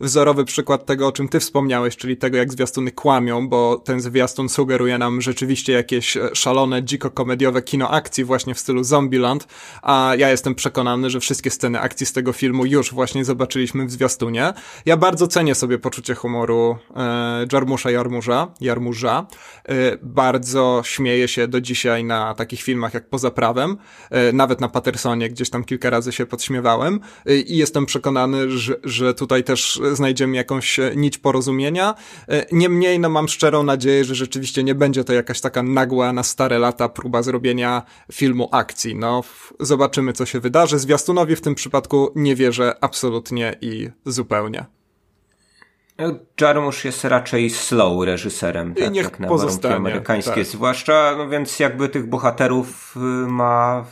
wzorowy przykład tego, o czym ty wspomniałeś, czyli tego, jak zwiastuny kłamią, bo ten zwiastun sugeruje nam rzeczywiście jakieś szalone, dziko-komediowe kino akcji właśnie w stylu Zombieland, a ja jestem przekonany, że wszystkie sceny akcji z tego filmu już właśnie zobaczyliśmy w zwiastunie. Ja bardzo cenię sobie poczucie humoru e, Jarmusza Jarmurza, Jarmurza, Y, bardzo śmieje się do dzisiaj na takich filmach jak Poza Prawem, y, nawet na Pattersonie gdzieś tam kilka razy się podśmiewałem y, i jestem przekonany, że, że tutaj też znajdziemy jakąś nić porozumienia. Niemniej no mam szczerą nadzieję, że rzeczywiście nie będzie to jakaś taka nagła na stare lata próba zrobienia filmu akcji. No zobaczymy co się wydarzy. Zwiastunowi w tym przypadku nie wierzę absolutnie i zupełnie. Jarmusch jest raczej slow reżyserem, tak, niech jak na warunki amerykańskie tak. zwłaszcza, no więc jakby tych bohaterów y, ma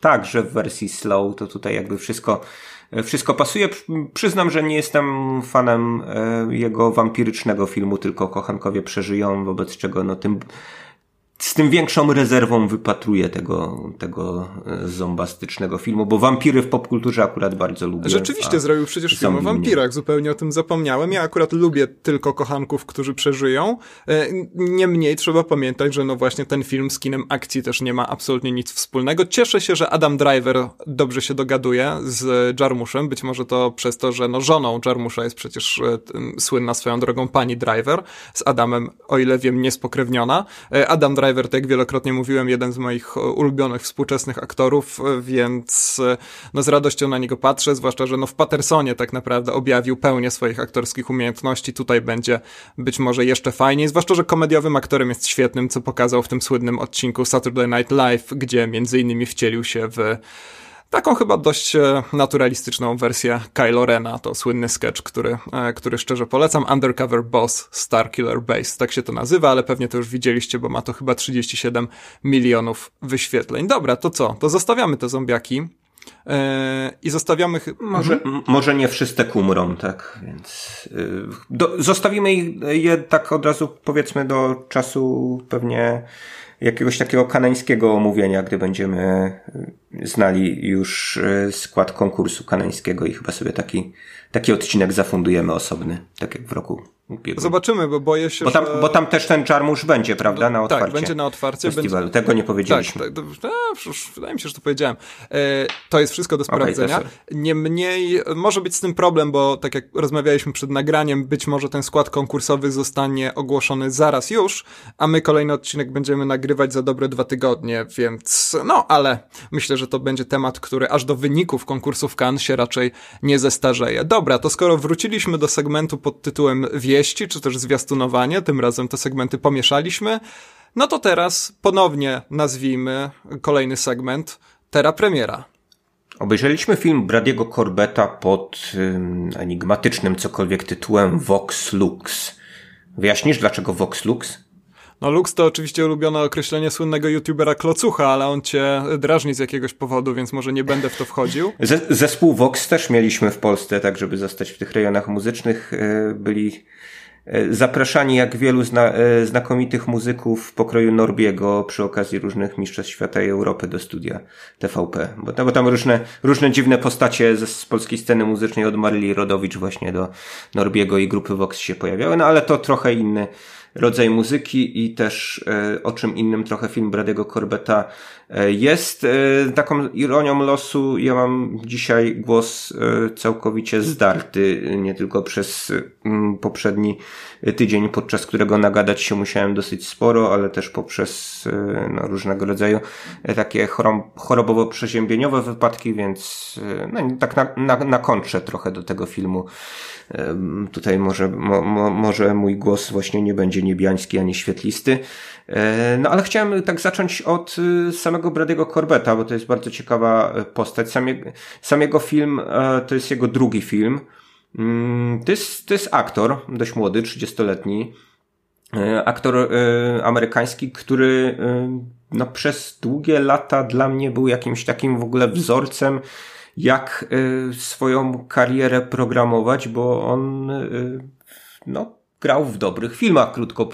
także w wersji slow, to tutaj jakby wszystko wszystko pasuje. Przyznam, że nie jestem fanem e, jego wampirycznego filmu, tylko kochankowie przeżyją, wobec czego no tym z tym większą rezerwą wypatruję tego, tego e, zombastycznego filmu, bo wampiry w popkulturze akurat bardzo lubię. Rzeczywiście zrobił przecież film o wampirach, zupełnie o tym zapomniałem. Ja akurat lubię tylko kochanków, którzy przeżyją. E, niemniej trzeba pamiętać, że no właśnie ten film z kinem akcji też nie ma absolutnie nic wspólnego. Cieszę się, że Adam Driver dobrze się dogaduje z Jarmuszem, być może to przez to, że no żoną Jarmusza jest przecież e, słynna swoją drogą pani Driver, z Adamem, o ile wiem, niespokrewniona. Adam Driver Driver, tak jak wielokrotnie mówiłem, jeden z moich ulubionych współczesnych aktorów, więc no z radością na niego patrzę, zwłaszcza, że no w Pattersonie tak naprawdę objawił pełnię swoich aktorskich umiejętności, tutaj będzie być może jeszcze fajniej, zwłaszcza, że komediowym aktorem jest świetnym, co pokazał w tym słynnym odcinku Saturday Night Live, gdzie między innymi wcielił się w taką chyba dość e, naturalistyczną wersję Kylo Rena, to słynny sketch, który, e, który szczerze polecam. Undercover Boss Star Killer Base, tak się to nazywa, ale pewnie to już widzieliście, bo ma to chyba 37 milionów wyświetleń. Dobra, to co? To zostawiamy te zombiaki. Yy, I zostawiamy. Może, mhm. może nie wszyscy umrą, tak? Więc yy, do, zostawimy je tak od razu, powiedzmy, do czasu pewnie jakiegoś takiego kanańskiego omówienia, gdy będziemy y, znali już y, skład konkursu kanańskiego i chyba sobie taki, taki odcinek zafundujemy osobny, tak jak w roku ubiegłym. Zobaczymy, bo boję się, bo tam, że... Bo tam też ten Jarmusz będzie, prawda, na otwarcie Tak, będzie na otwarcie. Festiwalu. Będzie... Tego nie powiedzieliśmy. Tak, tak to, wydaje mi się, że to powiedziałem. E, to jest wszystko do sprawdzenia. Okay, Niemniej może być z tym problem, bo tak jak rozmawialiśmy przed nagraniem, być może ten skład konkursowy zostanie ogłoszony zaraz już, a my kolejny odcinek będziemy nagrywać za dobre dwa tygodnie, więc no, ale myślę, że to będzie temat, który aż do wyników konkursów Cannes się raczej nie zestarzeje. Dobra, to skoro wróciliśmy do segmentu pod tytułem wieści, czy też zwiastunowanie, tym razem te segmenty pomieszaliśmy, no to teraz ponownie nazwijmy kolejny segment Tera Premiera. Obejrzeliśmy film Bradiego Corbetta pod ym, enigmatycznym cokolwiek tytułem Vox Lux. Wyjaśnisz dlaczego Vox Lux? No Lux to oczywiście ulubione określenie słynnego youtubera Klocucha, ale on cię drażni z jakiegoś powodu, więc może nie będę w to wchodził. zespół Vox też mieliśmy w Polsce, tak żeby zostać w tych rejonach muzycznych. Yy, byli zapraszani jak wielu zna, e, znakomitych muzyków pokroju Norbiego przy okazji różnych mistrzostw świata i Europy do studia TVP. Bo, no, bo tam różne, różne dziwne postacie z, polskiej sceny muzycznej od Maryli Rodowicz właśnie do Norbiego i grupy Vox się pojawiały, no ale to trochę inny rodzaj muzyki i też e, o czym innym trochę film Bradego Corbetta e, jest. E, taką ironią losu ja mam dzisiaj głos całkowicie zdarty, nie tylko przez poprzedni tydzień, podczas którego nagadać się musiałem dosyć sporo, ale też poprzez no, różnego rodzaju takie chorobowo-przeziębieniowe wypadki, więc no, tak na, na, na trochę do tego filmu Tutaj może, mo, mo, może mój głos właśnie nie będzie niebiański ani świetlisty. E, no ale chciałem tak zacząć od y, samego Brady'ego Corbetta, bo to jest bardzo ciekawa e, postać. Sam, sam jego film e, to jest jego drugi film. Mm, to jest, to jest aktor, dość młody, 30-letni. Aktor amerykański, który no, przez długie lata dla mnie był jakimś takim w ogóle wzorcem jak swoją karierę programować, bo on no, grał w dobrych filmach, krótko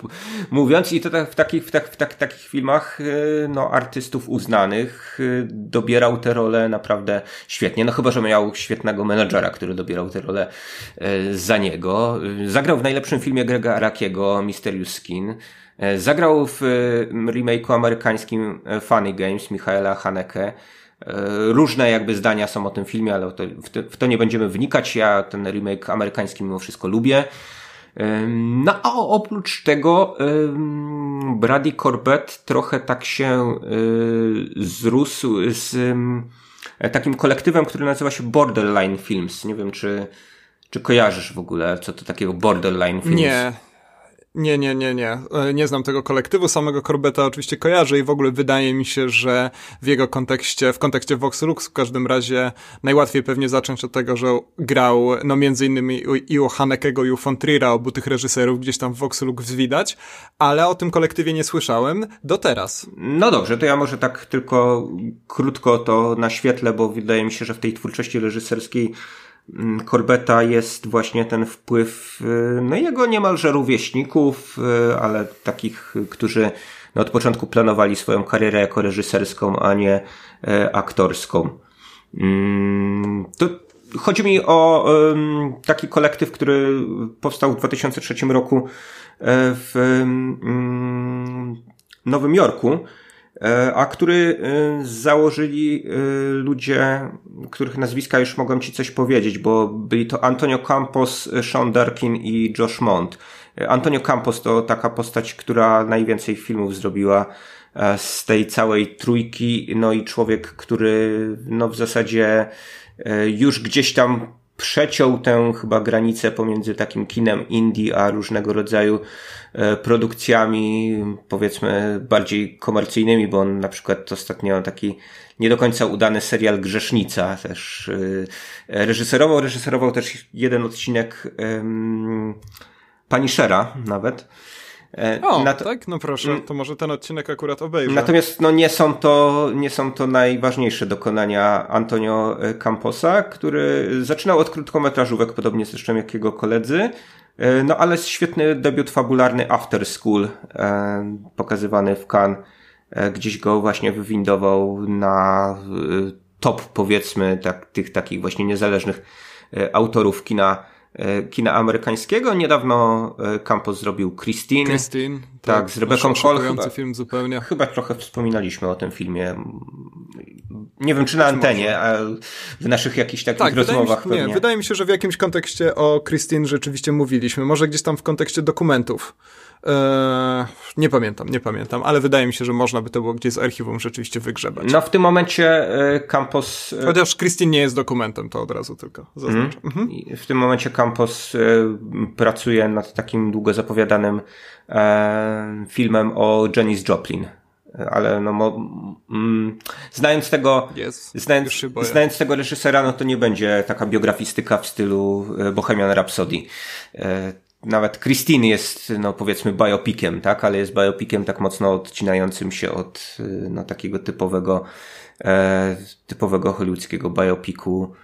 mówiąc, i to tak, w, takich, w, tak, w tak, takich filmach y, no, artystów uznanych dobierał te role naprawdę świetnie. No chyba, że miał świetnego menedżera, który dobierał te role za niego. Zagrał w najlepszym filmie Grega Arakiego, Mysterious Skin. Zagrał w remake'u amerykańskim Funny Games Michaela Haneke. Różne jakby zdania są o tym filmie, ale w, to, w to nie będziemy wnikać. Ja ten remake amerykański mimo wszystko lubię. No a oprócz tego Brady Corbett trochę tak się e, zrósł z takim kolektywem, który nazywa się Borderline Films. Nie wiem, czy, czy kojarzysz w ogóle, co to takiego Borderline Films? Nie, nie, nie, nie, nie. E, nie znam tego kolektywu. Samego Corbetta oczywiście kojarzę i w ogóle wydaje mi się, że w jego kontekście, w kontekście Vox Lux w każdym razie najłatwiej pewnie zacząć od tego, że grał no między innymi i u Hanekego i u Fontrira, obu tych reżyserów gdzieś tam w Vox Lux widać, ale o tym kolektywie nie słyszałem do teraz. No dobrze, to ja może tak tylko krótko to naświetlę, bo wydaje mi się, że w tej twórczości reżyserskiej Corbetta mm, jest właśnie ten wpływ y, no jego niemalże rówieśników, y, ale takich, którzy no od początku planowali swoją karierę jako reżyserską, a nie e, aktorską. Mm, to chodzi mi o taki kolektyw, który powstał w 2003 roku w Nowym Jorku a który e, założyli e, ludzie, których nazwiska już mogą ci coś powiedzieć, bo byli to Antonio Campos, Sean Darkin i Josh Mont. Antonio Campos to taka postać, która najwięcej filmów zrobiła z tej całej trójki, no i człowiek, który no w zasadzie już gdzieś tam przeciął tę chyba granicę pomiędzy takim kinem indie a różnego rodzaju e, produkcjami, powiedzmy bardziej komercyjnymi, bo on na przykład ostatnio taki nie do końca udany serial Grzesznica też e, reżyserował, reżyserował też jeden odcinek um, Punishera nawet. E, o, Nat tak? No proszę, mm. to może ten odcinek akurat obejrzę. Natomiast no, nie, są to, nie są to najważniejsze dokonania Antonio e, Camposa, który zaczynał od krótkometrażówek, podobnie zresztą jak jego koledzy. E, no ale świetny debiut fabularny After School, pokazywany w Cannes. Gdzieś go właśnie wywindował na top, powiedzmy, tak, tych takich właśnie niezależnych autorów kina kina amerykańskiego. Niedawno Campos zrobił Christine. Christine. Tak, tak z Rebeką Hall. Chyba, film zupełnie. Chyba trochę wspominaliśmy o tym filmie. Nie wiem, czy na antenie, a w naszych jakichś takich tak, rozmowach. Wydaje mi się, nie, wydaje mi się, że w jakimś kontekście o Christine rzeczywiście mówiliśmy. Może gdzieś tam w kontekście dokumentów. Eee, nie pamiętam, nie pamiętam, ale wydaje mi się, że można by to było gdzieś z archiwum rzeczywiście wygrzebać. No w tym momencie e, Campos... E, Chociaż Christine nie jest dokumentem, to od razu tylko zaznaczam. Mhm. Mhm. W tym momencie Campos e, pracuje nad takim długo zapowiadanym filmem o Janis Joplin ale no mo, mm, znając tego yes, znając, znając tego reżysera, no to nie będzie taka biografistyka w stylu Bohemian Rhapsody nawet Christine jest, no powiedzmy, biopikiem, tak? Ale jest biopikiem tak mocno odcinającym się od y, no, takiego typowego, e, typowego hollywoodzkiego biopiku,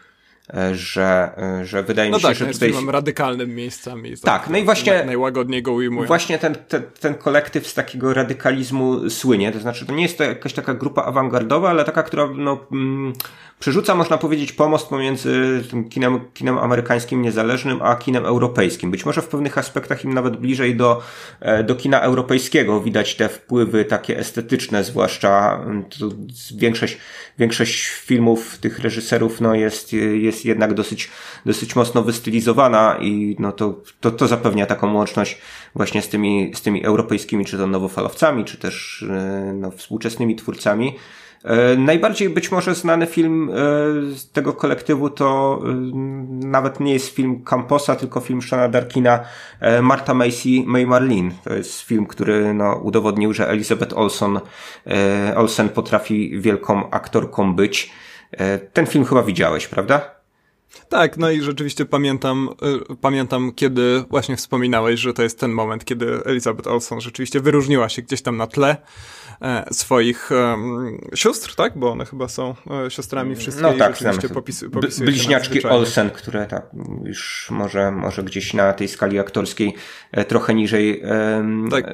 że, e, że wydaje no mi się, tak, że no tutaj... jest radykalnym miejscami. Tak, no i właśnie... Najłagodniej go ujmują. Właśnie ten, ten, ten kolektyw z takiego radykalizmu słynie, to znaczy to nie jest to jakaś taka grupa awangardowa, ale taka, która no... Mm, przerzuca, można powiedzieć, pomost pomiędzy tym kinem, kinem amerykańskim niezależnym, a kinem europejskim. Być może w pewnych aspektach im nawet bliżej do, e, do kina europejskiego widać te wpływy takie estetyczne, zwłaszcza mm, większość, większość filmów tych reżyserów no jest, jest jednak dosyć, dosyć mocno wystylizowana i no to, to, to zapewnia taką łączność właśnie z tymi, z tymi europejskimi, czy to nowofalowcami, czy też e, no, współczesnymi twórcami. E, najbardziej być może znany film e, z tego kolektywu to nawet nie jest film Camposa, tylko film Shona Darkina Marta Macy May Marlene. To jest film, który no, udowodnił, że Elizabeth Olsen, Olsen potrafi wielką aktorką być. Ten film chyba widziałeś, prawda? Tak, no i rzeczywiście pamiętam, pamiętam, kiedy właśnie wspominałeś, że to jest ten moment, kiedy Elizabeth Olsen rzeczywiście wyróżniła się gdzieś tam na tle. E, swoich um, sióstr, tak? Bo one chyba są e, siostrami wszystkie no, tak, rzeczywiście popisy, Bliźniaczki Olsen, które tak już może, może gdzieś na tej skali aktorskiej e, trochę niżej tak.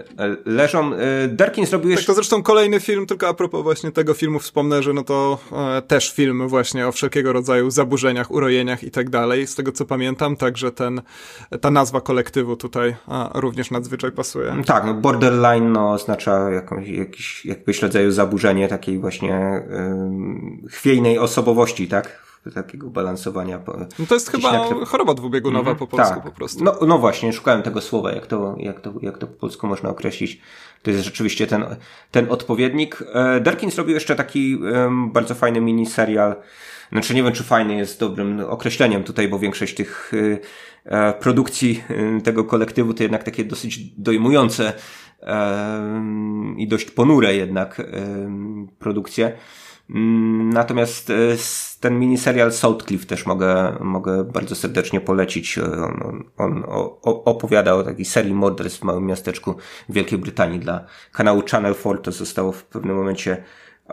leżą. Darkin zrobił jeszcze... Tak, to zresztą kolejny film, tylko a propos właśnie tego filmu wspomnę, że no to e, też film właśnie o wszelkiego rodzaju zaburzeniach, urojeniach i tak dalej, z tego co pamiętam, także ten, ta nazwa kolektywu tutaj również nadzwyczaj pasuje. Tak, no borderline no, oznacza jakąś, jakiś jakiegoś rodzaju zaburzenie takiej właśnie yy, chwiejnej osobowości, tak? Takiego balansowania. No to jest chyba to... choroba dwubiegunowa mm, po polsku tak. po prostu. No, no właśnie, szukałem tego słowa, jak to, jak, to, jak to po polsku można określić. To jest rzeczywiście ten, ten odpowiednik. E, Derkin zrobił jeszcze taki um, bardzo fajny miniserial. Znaczy nie wiem, czy fajny jest dobrym określeniem tutaj, bo większość tych y, e, produkcji y, tego kolektywu to jednak takie dosyć dojmujące i dość ponure jednak produkcje. Mm, natomiast e, ten miniserial Saltcliffe też mogę, mogę bardzo serdecznie polecić. On, on, on opowiada o takiej serii morderstw w małym miasteczku w Wielkiej Brytanii dla kanału Channel 4. To zostało w pewnym momencie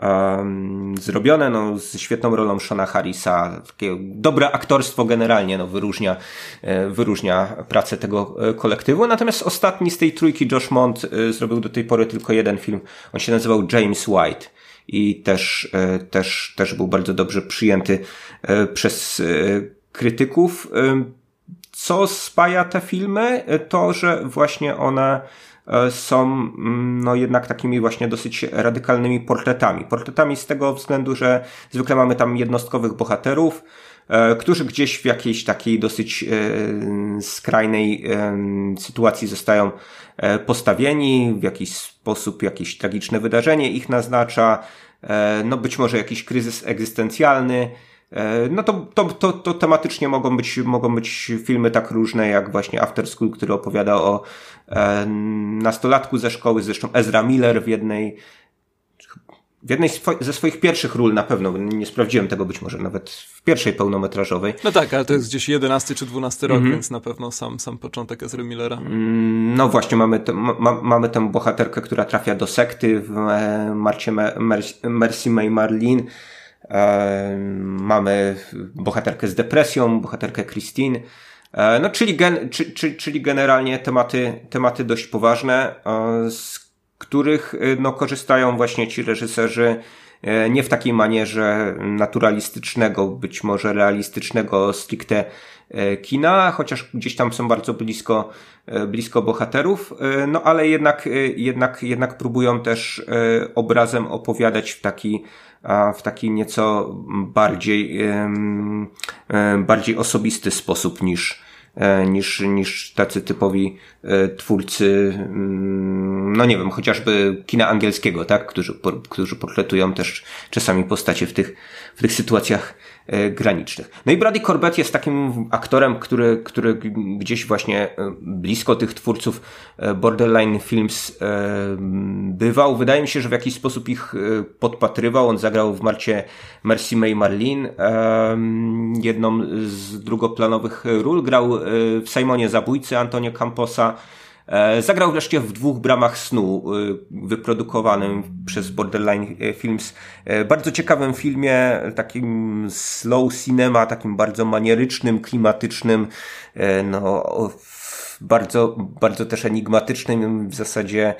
um, zrobione, no, z świetną rolą Shona Harrisa, takie dobre aktorstwo generalnie, no, wyróżnia, e, wyróżnia pracę tego e, kolektywu. Natomiast ostatni z tej trójki, Josh Mont, e, zrobił do tej pory tylko jeden film. On się nazywał James White i też, też, też był bardzo dobrze przyjęty przez krytyków. Co spaja te filmy? To, że właśnie one są mm, no jednak takimi właśnie dosyć radykalnymi portretami. Portretami z tego względu, że zwykle mamy tam jednostkowych bohaterów, e, którzy gdzieś w jakiejś takiej dosyć e, skrajnej sytuacji zostają postawieni, w jakiś sposób jakieś tragiczne wydarzenie ich naznacza, no być może jakiś kryzys egzystencjalny, E, no to, to, to, to tematycznie mogą być, mogą być filmy tak różne jak właśnie After School, który opowiada o e, nastolatku ze szkoły, zresztą Ezra Miller w jednej w jednej ze swoich pierwszych ról na pewno, nie sprawdziłem tego być może nawet w pierwszej pełnometrażowej. No tak, ale to jest gdzieś 11 czy 12 rok, mm -hmm. więc na pewno sam, sam początek Ezra Millera. Mm, no właśnie, mamy, te, ma, mamy tę bohaterkę, która trafia do sekty w e, Marcie Mercy May Marlene, Mamy bohaterkę z depresją, bohaterkę Christine. E, no, czyli, gen, czy, czy, czyli generalnie tematy, tematy dość poważne, z których e, no, korzystają właśnie ci reżyserzy nie w takiej manierze naturalistycznego, być może realistycznego stricte kina, chociaż gdzieś tam są bardzo blisko, blisko bohaterów, no ale jednak, jednak, jednak próbują też obrazem opowiadać w taki, w taki nieco bardziej, bardziej osobisty sposób niż, E, niż, niż tacy typowi e, twórcy, mm, no nie wiem, chociażby kina angielskiego, tak, którzy, którzy portretują też czasami postacie w tych, w tych sytuacjach granicznych. No i Brady Corbett jest takim aktorem, który, który gdzieś właśnie e, blisko tych twórców e, Borderline Films bywał. Wydaje mi się, że w jakiś sposób ich podpatrywał. On zagrał w Marcie Mercy May Marlin jedną z drugoplanowych ról. Grał w Simonie Zabójcy Antonio Camposa. E, zagrał wreszcie w dwóch bramach snu, e, wyprodukowanym przez Borderline e, Films. Bardzo ciekawym filmie, takim slow cinema, takim bardzo manierycznym, klimatycznym, no, bardzo, bardzo też enigmatycznym. W zasadzie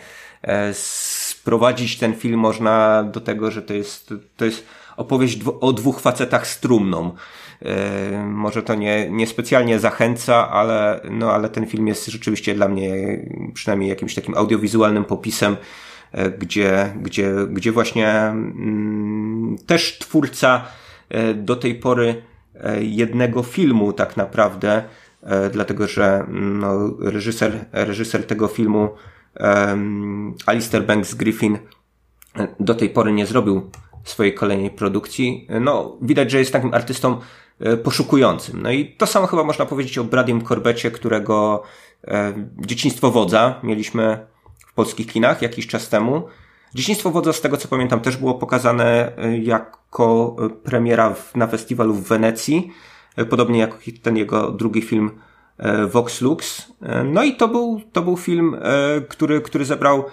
sprowadzić ten film można do tego, że to jest, to jest opowieść o dwóch facetach z trumną. E, może to nie, niespecjalnie zachęca, ale, no, ale ten film jest rzeczywiście dla mnie przynajmniej jakimś takim audiowizualnym popisem, e, gdzie, gdzie, gdzie właśnie mm, też twórca e, do tej pory jednego filmu tak naprawdę, dlatego że no, reżyser, reżyser tego filmu Alistair Banks Griffin do tej pory nie zrobił swojej kolejnej produkcji. No, widać, że jest takim artystą poszukującym. No i to samo chyba można powiedzieć o Bradim Corbecie, którego e, dzieciństwo wodza mieliśmy w polskich kinach jakiś czas temu. Dzieciństwo wodza, z tego co pamiętam, też było pokazane e, jako premiera na festiwalu w Wenecji, podobnie jak ten jego drugi film Vox Lux. No i to był, to był film, który, który zebrał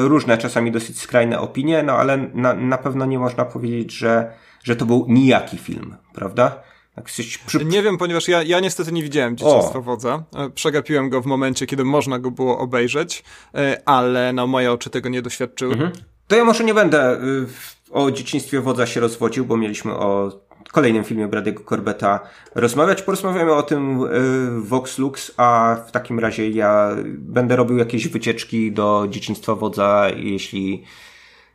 różne, czasami dosyć skrajne opinie, no ale na, na pewno nie można powiedzieć, że że to był nijaki film, prawda? Tak przy... Nie wiem, ponieważ ja, ja niestety nie widziałem Dzieciństwa Wodza. E, przegapiłem go w momencie, kiedy można go było obejrzeć, e, ale no, moje oczy tego nie doświadczyły. Mhm. To ja może nie będę y, o Dzieciństwie Wodza się rozwodził, bo mieliśmy o kolejnym filmie Brady'ego Corbetta rozmawiać. Porozmawiamy o tym y, Vox Lux, a w takim razie ja będę robił jakieś wycieczki do Dzieciństwa Wodza, jeśli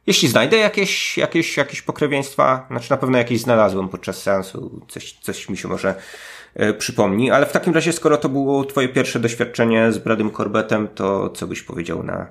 jeśli znajdę jakieś, jakieś, jakieś pokrewieństwa, znaczy na pewno jakieś znalazłem podczas seansu, coś, coś mi się może e, przypomni, ale w takim razie, skoro to było twoje pierwsze doświadczenie z Bradym Corbettem, to co byś powiedział na,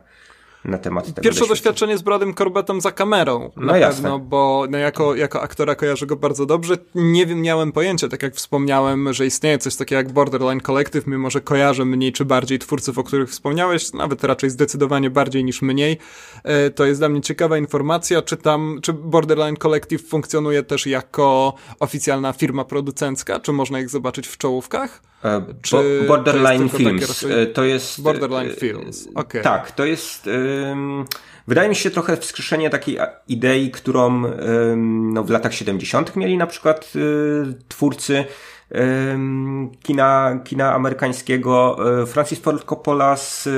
na temat tego. Pierwsze doświadczenie z Bradem Corbettem za kamerą. No na jasne. pewno, bo no jako, jako aktora kojarzę go bardzo dobrze. Nie wiem, miałem pojęcia, tak jak wspomniałem, że istnieje coś takiego jak Borderline Collective, mimo że kojarzę mniej czy bardziej twórców, o których wspomniałeś, nawet raczej zdecydowanie bardziej niż mniej. E, to jest dla mnie ciekawa informacja, czy tam, czy Borderline Collective funkcjonuje też jako oficjalna firma producencka, czy można ich zobaczyć w czołówkach? E, czy Borderline to Films. E, to jest. Borderline Films. Okay. Tak, to jest. wydaje mi się trochę wskrzeszenie takiej idei, którą no, w latach 70. mieli na przykład twórcy kina, kina amerykańskiego. E, Francis Ford Coppola z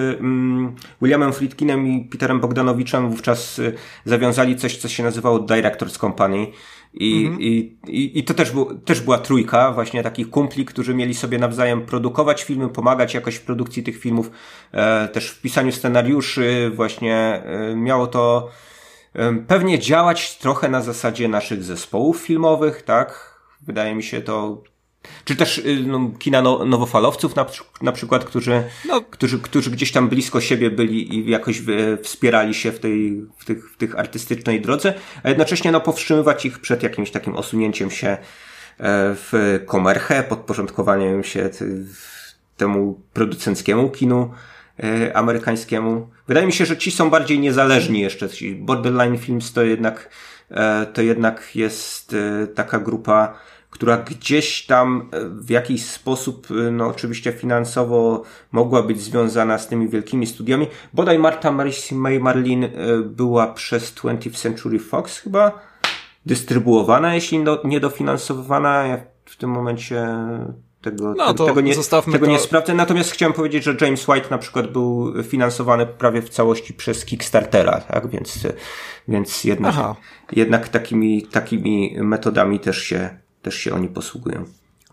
Williamem Friedkinem i Peterem Bogdanowiczem wówczas zawiązali coś, co się nazywało Directors Company i, mhm. i, i, I to też, był, też była trójka właśnie takich kumpli, którzy mieli sobie nawzajem produkować filmy, pomagać jakoś w produkcji tych filmów, e, też w pisaniu scenariuszy, właśnie e, miało to e, pewnie działać trochę na zasadzie naszych zespołów filmowych, tak? Wydaje mi się to czy też y, no, kina no, nowofalowców na, na przykład, którzy, no. którzy, którzy gdzieś tam blisko siebie byli i jakoś wspierali się w tej, w tych, w tych artystycznej drodze, a jednocześnie no, powstrzymywać ich przed jakimś takim osunięciem się e, w komerchę, podporządkowaniem się temu producenckiemu kinu e, amerykańskiemu. Wydaje mi się, że ci są bardziej niezależni jeszcze. Ci Borderline Films to jednak, e, to jednak jest taka grupa która gdzieś tam e, w jakiś sposób, e, no oczywiście finansowo mogła być związana z tymi wielkimi studiami. Bodaj Marta May Marlin e, była przez 20th Century Fox chyba dystrybuowana, jeśli do, nie dofinansowywana. Ja w tym momencie tego, no, to tego, nie, tego to... nie sprawdzę. Natomiast chciałem powiedzieć, że James White na przykład był finansowany prawie w całości przez Kickstartera, tak? Więc, więc jednak, jednak takimi, takimi metodami też się, też się oni posługują.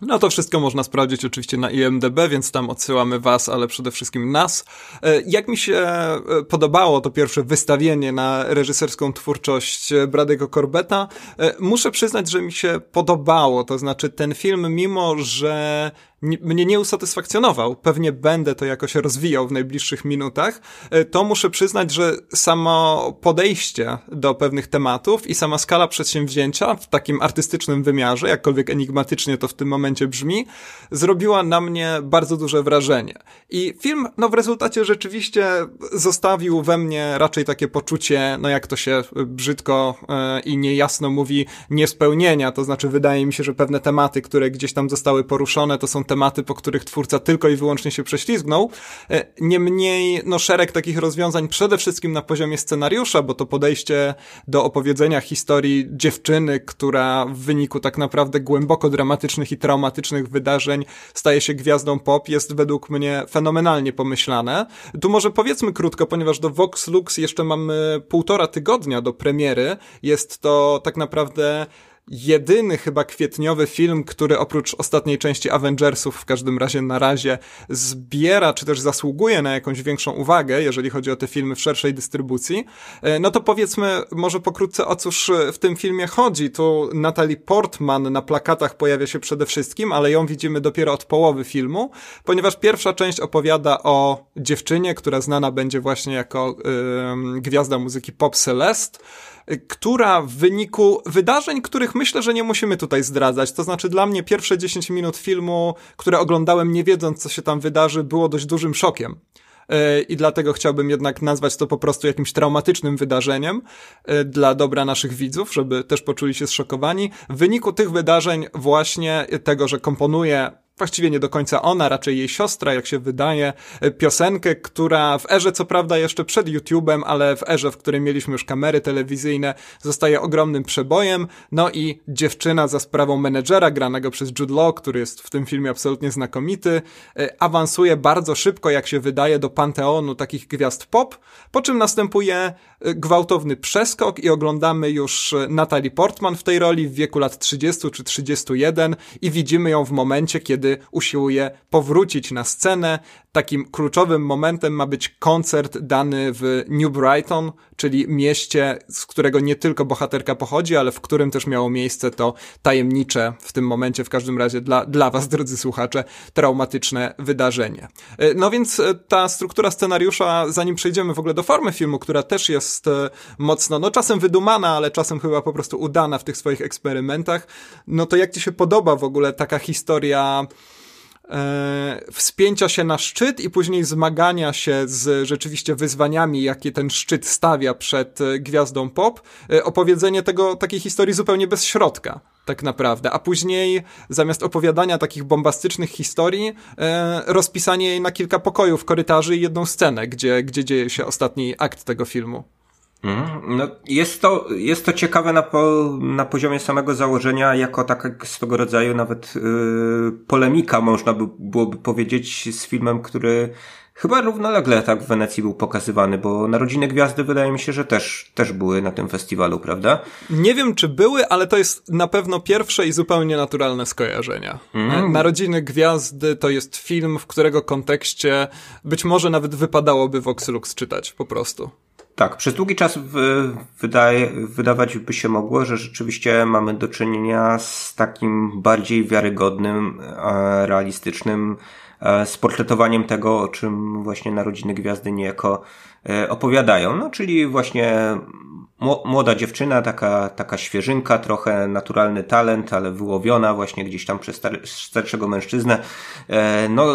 No to wszystko można sprawdzić oczywiście na IMDB, więc tam odsyłamy was, ale przede wszystkim nas. E, jak mi się e, podobało to pierwsze wystawienie na reżyserską twórczość Bradego Corbetta, e, muszę przyznać, że mi się podobało. To znaczy ten film, mimo że mnie nie usatysfakcjonował. Pewnie będę to jakoś rozwijał w najbliższych minutach. E, to muszę przyznać, że samo podejście do pewnych tematów i sama skala przedsięwzięcia w takim artystycznym wymiarze, jakkolwiek enigmatycznie to w tym momencie brzmi, zrobiła na mnie bardzo duże wrażenie. I film, no w rezultacie rzeczywiście zostawił we mnie raczej takie poczucie, no jak to się brzydko e, i niejasno mówi, niespełnienia. To znaczy, wydaje mi się, że pewne tematy, które gdzieś tam zostały poruszone, to są tematy, tematy, po których twórca tylko i wyłącznie się prześlizgnął. E, niemniej, no, szereg takich rozwiązań przede wszystkim na poziomie scenariusza, bo to podejście do opowiedzenia historii dziewczyny, która w wyniku tak naprawdę głęboko dramatycznych i traumatycznych wydarzeń staje się gwiazdą pop, jest według mnie fenomenalnie pomyślane. Tu może powiedzmy krótko, ponieważ do Vox Lux jeszcze mamy półtora tygodnia do premiery. Jest to tak naprawdę jedyny chyba kwietniowy film, który oprócz ostatniej części Avengersów, w każdym razie na razie, zbiera, czy też zasługuje na jakąś większą uwagę, jeżeli chodzi o te filmy w szerszej dystrybucji, e, no to powiedzmy może pokrótce o cóż w tym filmie chodzi. Tu Natalie Portman na plakatach pojawia się przede wszystkim, ale ją widzimy dopiero od połowy filmu, ponieważ pierwsza część opowiada o dziewczynie, która znana będzie właśnie jako yy, gwiazda muzyki pop Celeste, która w wyniku wydarzeń, których myślę, że nie musimy tutaj zdradzać, to znaczy dla mnie pierwsze 10 minut filmu, które oglądałem nie wiedząc, co się tam wydarzy, było dość dużym szokiem e, i dlatego chciałbym jednak nazwać to po prostu jakimś traumatycznym wydarzeniem e, dla dobra naszych widzów, żeby też poczuli się zszokowani. W wyniku tych wydarzeń właśnie tego, że komponuje właściwie nie do końca ona, raczej jej siostra, jak się wydaje, e, piosenkę, która w erze, co prawda jeszcze przed YouTube'em, ale w erze, w której mieliśmy już kamery telewizyjne, zostaje ogromnym przebojem. No i dziewczyna za sprawą menedżera, granego przez Jude Law, który jest w tym filmie absolutnie znakomity, e, awansuje bardzo szybko, jak się wydaje, do panteonu takich gwiazd pop, po czym następuje gwałtowny przeskok i oglądamy już Natalie Portman w tej roli w wieku lat 30 czy 31 i widzimy ją w momencie, kiedy usiłuje powrócić na scenę. Takim kluczowym momentem ma być koncert dany w New Brighton, czyli mieście, z którego nie tylko bohaterka pochodzi, ale w którym też miało miejsce to tajemnicze, w tym momencie w każdym razie dla, dla was, drodzy słuchacze, traumatyczne wydarzenie. E, no więc e, ta struktura scenariusza, zanim przejdziemy w ogóle do formy filmu, która też jest e, mocno, no czasem wydumana, ale czasem chyba po prostu udana w tych swoich eksperymentach, no to jak ci się podoba w ogóle taka historia wspięcia się na szczyt i później zmagania się z rzeczywiście wyzwaniami, jakie ten szczyt stawia przed e, gwiazdą pop, e, opowiedzenie tego, takiej historii zupełnie bez środka. Tak naprawdę, a później zamiast opowiadania takich bombastycznych historii, e, rozpisanie jej na kilka pokojów, korytarzy i jedną scenę, gdzie, gdzie dzieje się ostatni akt tego filmu. Mhm. No, jest, to, jest to ciekawe na, po, na poziomie samego założenia, jako taka swego rodzaju nawet yy, polemika, można by byłoby powiedzieć, z filmem, który chyba równolegle tak w Wenecji był pokazywany, bo Narodziny Gwiazdy wydaje mi się, że też, też były na tym festiwalu, prawda? Nie wiem, czy były, ale to jest na pewno pierwsze i zupełnie naturalne skojarzenia. Mm. Narodziny Gwiazdy to jest film, w którego kontekście być może nawet wypadałoby Vox Lux czytać, po prostu. Tak, przez długi czas wydaje, wydawać by się mogło, że rzeczywiście mamy do czynienia z takim bardziej wiarygodnym, e, realistycznym e, sportretowaniem tego, o czym właśnie Narodziny Gwiazdy niejako e, opowiadają. No, czyli właśnie młoda dziewczyna, taka, taka świeżynka, trochę naturalny talent, ale wyłowiona właśnie gdzieś tam przez starszego mężczyznę, no,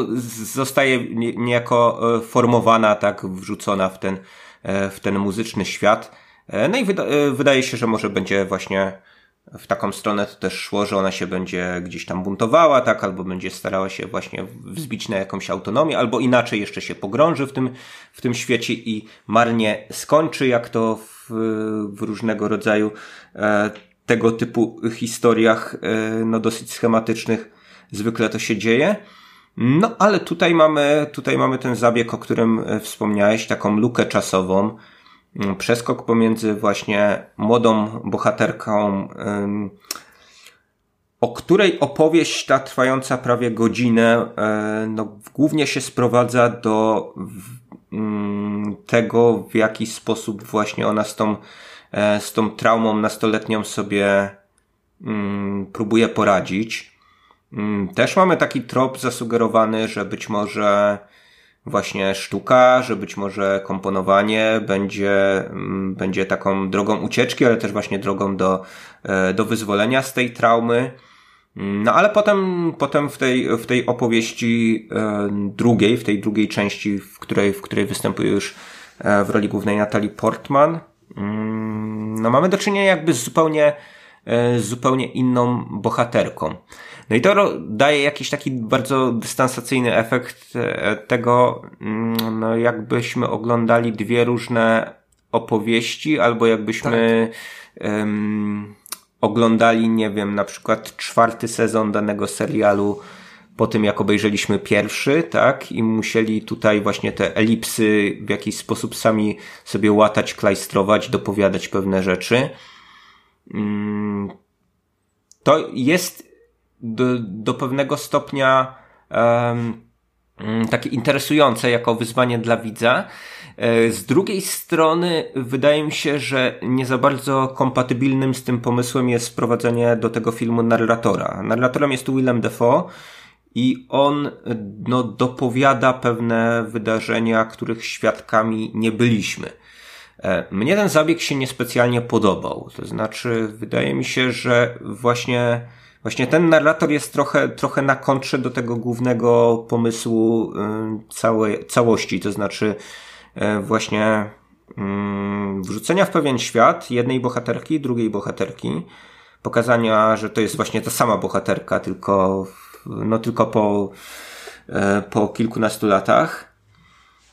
zostaje niejako formowana, tak, wrzucona w ten w ten muzyczny świat. E, no i wyda e, wydaje się, że może będzie właśnie w taką stronę to też szło, że ona się będzie gdzieś tam buntowała, tak, albo będzie starała się właśnie wzbić na jakąś autonomię, albo inaczej jeszcze się pogrąży w tym, w tym świecie i marnie skończy, jak to w, w różnego rodzaju e, tego typu historiach, e, no dosyć schematycznych zwykle to się dzieje. No, ale tutaj mamy, tutaj mamy ten zabieg, o którym e, wspomniałeś, taką lukę czasową, mm, przeskok pomiędzy właśnie młodą bohaterką, o której opowieść ta trwająca prawie godzinę, e, no, głównie się sprowadza do mm, tego, w jaki sposób właśnie ona z tą, e, z tą traumą nastoletnią sobie mm, próbuje poradzić. Mm, też mamy taki trop zasugerowany, że być może właśnie sztuka, że być może komponowanie będzie, mm, będzie taką drogą ucieczki, ale też właśnie drogą do, e, do wyzwolenia z tej traumy. Mm, no ale potem, potem w tej, w tej opowieści e, drugiej, w tej drugiej części, w której, w której występuje już e, w roli głównej Natalie Portman, no mamy do czynienia jakby z zupełnie, z zupełnie inną bohaterką. No i to daje jakiś taki bardzo dystansacyjny efekt e, tego, mm, no jakbyśmy oglądali dwie różne opowieści, albo jakbyśmy tak. um, oglądali, nie wiem, na przykład czwarty sezon danego serialu po tym, jak obejrzeliśmy pierwszy, tak? I musieli tutaj właśnie te elipsy w jakiś sposób sami sobie łatać, klajstrować, dopowiadać pewne rzeczy. Mm, to jest do, do pewnego stopnia um, takie interesujące jako wyzwanie dla widza. E, z drugiej strony wydaje mi się, że nie za bardzo kompatybilnym z tym pomysłem jest wprowadzenie do tego filmu narratora. Narratorem jest Willem Dafoe i on no, dopowiada pewne wydarzenia, których świadkami nie byliśmy. E, mnie ten zabieg się niespecjalnie podobał. To znaczy, wydaje mi się, że właśnie Właśnie ten narrator jest trochę, trochę na kontrze do tego głównego pomysłu y, całej, całości, to znaczy y, właśnie mm, wrzucenia w pewien świat jednej bohaterki, drugiej bohaterki, pokazania, że to jest właśnie ta sama bohaterka, tylko, no tylko po, y, po kilkunastu latach.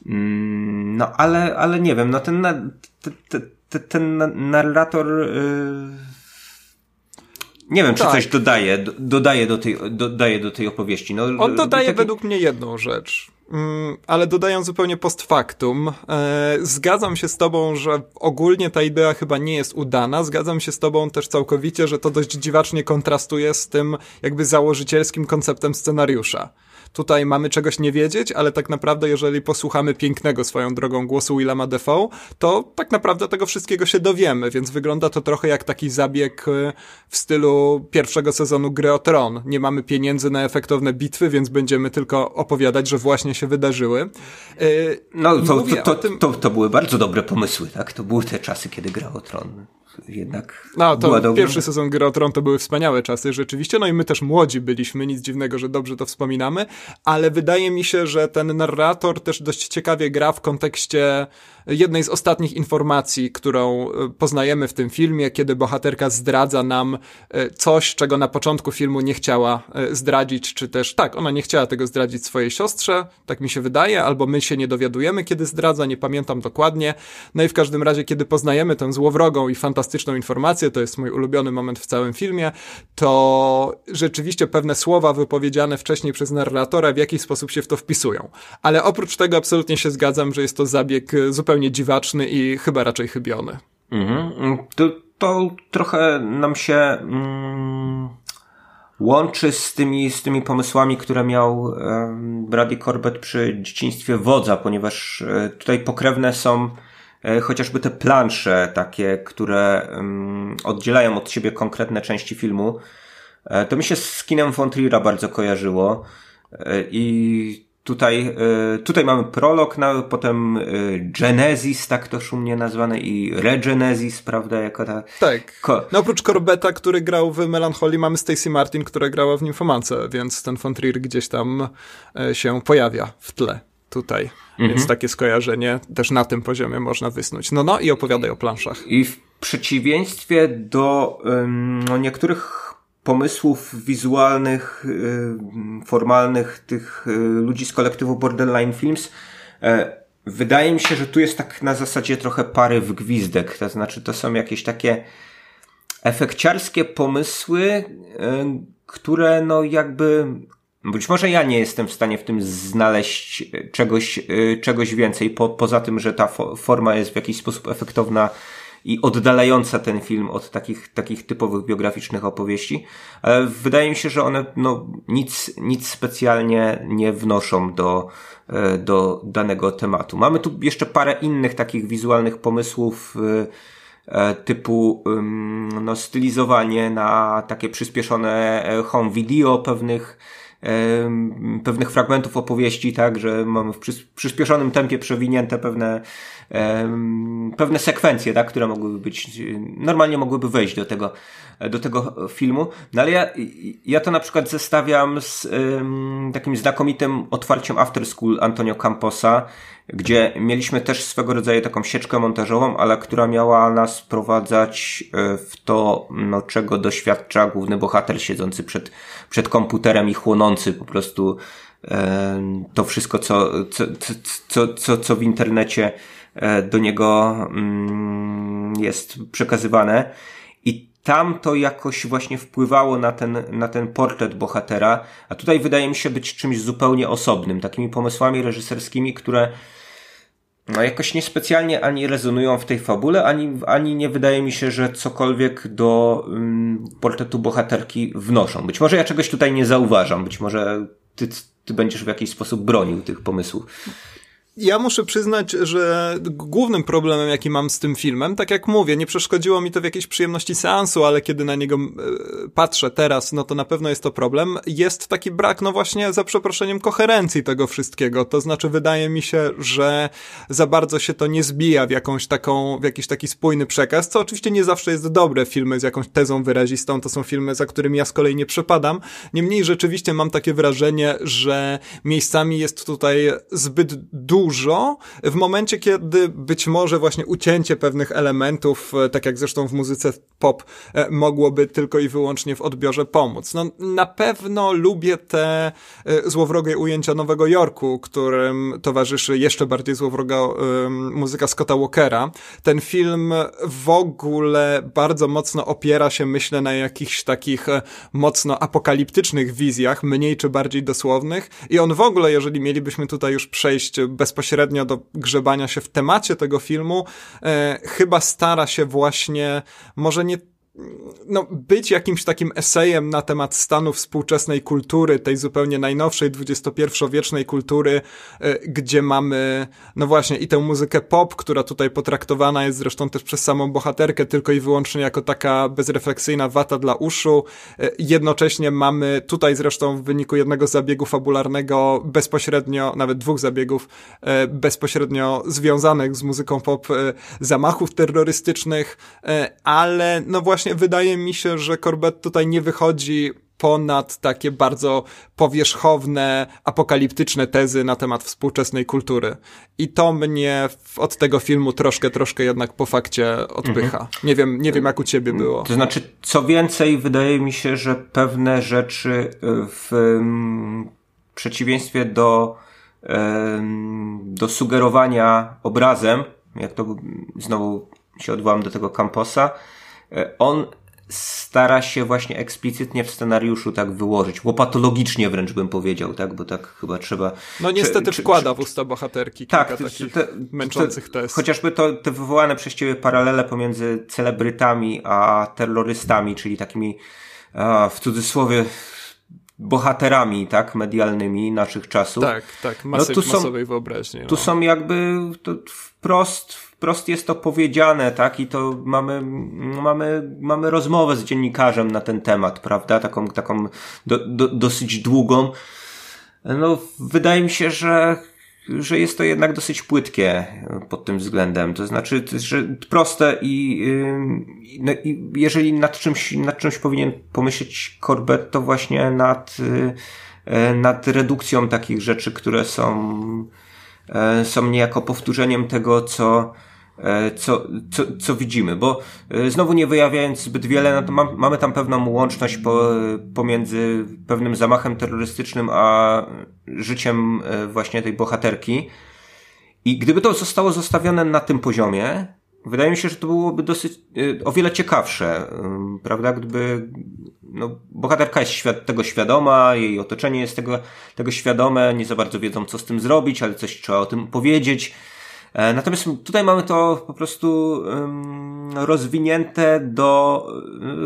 Mm, no ale, ale nie wiem, no ten, ten, ten, ten narrator nie wiem, czy tak. coś dodaje, dodaje, do tej, dodaje do tej opowieści. No, On dodaje taki... według mnie jedną rzecz. Mm, ale dodają zupełnie post factum. E, zgadzam się z tobą, że ogólnie ta idea chyba nie jest udana. Zgadzam się z tobą też całkowicie, że to dość dziwacznie kontrastuje z tym jakby założycielskim konceptem scenariusza tutaj mamy czegoś nie wiedzieć, ale tak naprawdę jeżeli posłuchamy pięknego swoją drogą głosu Willema Defoe, to tak naprawdę tego wszystkiego się dowiemy, więc wygląda to trochę jak taki zabieg e, w stylu pierwszego sezonu Gry o Tron. Nie mamy pieniędzy na efektowne bitwy, więc będziemy tylko opowiadać, że właśnie się wydarzyły. E, no to, to, to, tym... to były bardzo dobre pomysły, tak? To były te czasy, kiedy Gra o Tron jednak No, to pierwszy sezon Gry o Tron to były wspaniałe czasy, rzeczywiście, no i my też młodzi byliśmy, nic dziwnego, że dobrze to wspominamy, ale wydaje mi się, że ten narrator też dość ciekawie gra w kontekście jednej z ostatnich informacji, którą e, poznajemy w tym filmie, kiedy bohaterka zdradza nam e, coś, czego na początku filmu nie chciała e, zdradzić, czy też tak, ona nie chciała tego zdradzić swojej siostrze, tak mi się wydaje, albo my się nie dowiadujemy, kiedy zdradza, nie pamiętam dokładnie. No i w każdym razie, kiedy poznajemy tę złowrogą i fantastyczną informację, to jest mój ulubiony moment w całym filmie, to rzeczywiście pewne słowa wypowiedziane wcześniej przez narratora w jakiś sposób się w to wpisują. Ale oprócz tego absolutnie się zgadzam, że jest to zabieg zupełnie zupełnie dziwaczny i chyba raczej chybiony. Mhm. To, to trochę nam się mm, łączy z tymi, z tymi pomysłami, które miał Brady Corbett przy dzieciństwie wodza, ponieważ e, tutaj pokrewne są e, chociażby te plansze takie, które oddzielają od siebie konkretne części filmu. E, to mi się z kinem von Trier'a bardzo kojarzyło i Tutaj, e, tutaj mamy prolog, potem e, Genesis, tak to szumnie nazwane, i Regenesis, prawda, jako ta... Tak. No oprócz Corbetta, który grał w Melancholii, mamy Stacey Martin, która grała w Nymphomance, więc ten von Trier gdzieś tam e, się pojawia w tle tutaj. Mhm. Więc takie skojarzenie też na tym poziomie można wysnuć. No, no i opowiadaj o planszach. I w przeciwieństwie do no, niektórych pomysłów wizualnych, y, formalnych tych y, ludzi z kolektywu Borderline Films. E, wydaje mi się, że tu jest tak na zasadzie trochę pary w gwizdek. To znaczy, to są jakieś takie efekciarskie pomysły, e, które no jakby być może ja nie jestem w stanie w tym znaleźć czegoś, czegoś więcej, po, poza tym, że ta forma jest w jakiś sposób efektowna i oddalająca ten film od takich, takich typowych biograficznych opowieści, ale wydaje mi się, że one no, nic, nic specjalnie nie wnoszą do, e, do danego tematu. Mamy tu jeszcze parę innych takich wizualnych pomysłów, e, e, typu no, stylizowanie na takie przyspieszone home video pewnych pewnych fragmentów opowieści, tak, że mamy w przyspieszonym tempie przewinięte pewne pewne sekwencje, tak, które mogłyby być, normalnie mogłyby wejść do tego, do tego filmu. No ale ja, ja to na przykład zestawiam z takim znakomitym otwarciem After School Antonio Camposa, gdzie mieliśmy też swego rodzaju taką sieczkę montażową, ale która miała nas prowadzać e, w to, no, czego doświadcza główny bohater siedzący przed, przed komputerem i chłonący po prostu to wszystko, co, co, co, co, co w internecie e, do niego mm, jest przekazywane. I tam to jakoś właśnie wpływało na ten, na ten portret bohatera, a tutaj wydaje mi się być czymś zupełnie osobnym, takimi pomysłami reżyserskimi, które no jakoś niespecjalnie ani rezonują w tej fabule, ani, ani nie wydaje mi się, że cokolwiek do um, portretu bohaterki wnoszą. Być może ja czegoś tutaj nie zauważam, być może ty, ty będziesz w jakiś sposób bronił tych pomysłów. Ja muszę przyznać, że głównym problemem, jaki mam z tym filmem, tak jak mówię, nie przeszkodziło mi to w jakiejś przyjemności seansu, ale kiedy na niego e, patrzę teraz, no to na pewno jest to problem, jest taki brak, no właśnie, za przeproszeniem, koherencji tego wszystkiego. To znaczy, wydaje mi się, że za bardzo się to nie zbija w jakąś taką, w jakiś taki spójny przekaz, co oczywiście nie zawsze jest dobre. Filmy z jakąś tezą wyrazistą to są filmy, za którymi ja z kolei nie przepadam. Niemniej rzeczywiście mam takie wrażenie, że miejscami jest tutaj zbyt dużo dużo w momencie, kiedy być może właśnie ucięcie pewnych elementów, e, tak jak zresztą w muzyce pop, e, mogłoby tylko i wyłącznie w odbiorze pomóc. No, na pewno lubię te e, złowrogie ujęcia Nowego Jorku, którym towarzyszy jeszcze bardziej złowroga muzyka Scotta Walkera. Ten film w ogóle bardzo mocno opiera się, myślę, na jakichś takich mocno apokaliptycznych wizjach, mniej czy bardziej dosłownych i on w ogóle, jeżeli mielibyśmy tutaj już przejść bez bezpośrednio do grzebania się w temacie tego filmu, e, chyba stara się właśnie, może nie no, być jakimś takim esejem na temat stanu współczesnej kultury, tej zupełnie najnowszej, XXI-wiecznej kultury, e, gdzie mamy, no właśnie, i tę muzykę pop, która tutaj potraktowana jest zresztą też przez samą bohaterkę tylko i wyłącznie jako taka bezrefleksyjna wata dla uszu. E, jednocześnie mamy tutaj zresztą w wyniku jednego zabiegu fabularnego bezpośrednio, nawet dwóch zabiegów e, bezpośrednio związanych z muzyką pop zamachów terrorystycznych, ale no właśnie właśnie wydaje mi się, że Corbett tutaj nie wychodzi ponad takie bardzo powierzchowne, apokaliptyczne tezy na temat współczesnej kultury. I to mnie od tego filmu troszkę, troszkę jednak po fakcie odpycha. Mhm. Nie wiem, nie wiem jak u ciebie było. To znaczy, co więcej, wydaje mi się, że pewne rzeczy y, w przeciwieństwie do, do sugerowania obrazem, jak to znowu się odwołam do tego Camposa, E, on stara się właśnie eksplicytnie w scenariuszu tak wyłożyć, łopatologicznie wręcz bym powiedział, tak, bo tak chyba trzeba... No niestety czy, wkłada czy, w usta bohaterki tak, kilka takich te, męczących tez. Chociażby to, te wywołane przez ciebie paralele pomiędzy celebrytami a terrorystami, czyli takimi a, w cudzysłowie bohaterami, tak, medialnymi naszych czasów. Tak, tak, masy, no, tu są, masowej wyobraźni. No. Tu są jakby to wprost wprost jest to powiedziane, tak, i to mamy, mamy, mamy rozmowę z dziennikarzem na ten temat, prawda, taką, taką do, do, dosyć długą. No, wydaje mi się, że że jest to jednak dosyć płytkie pod tym względem. To znaczy, że proste i, no, i jeżeli nad czymś, nad czymś powinien pomyśleć Corbett, to właśnie nad, y, nad redukcją takich rzeczy, które są, e, są niejako powtórzeniem tego, co, E, co, co, co widzimy, bo e, znowu nie wyjawiając zbyt wiele, no mam, mamy tam pewną łączność po, pomiędzy pewnym zamachem terrorystycznym a życiem e, właśnie tej bohaterki. I gdyby to zostało zostawione na tym poziomie, wydaje mi się, że to byłoby dosyć, o wiele ciekawsze, prawda, gdyby, no, bohaterka jest świat, tego świadoma, jej otoczenie jest tego, tego świadome, nie za bardzo wiedzą, co z tym zrobić, ale coś trzeba o tym powiedzieć. E, natomiast tutaj mamy to po prostu rozwinięte do,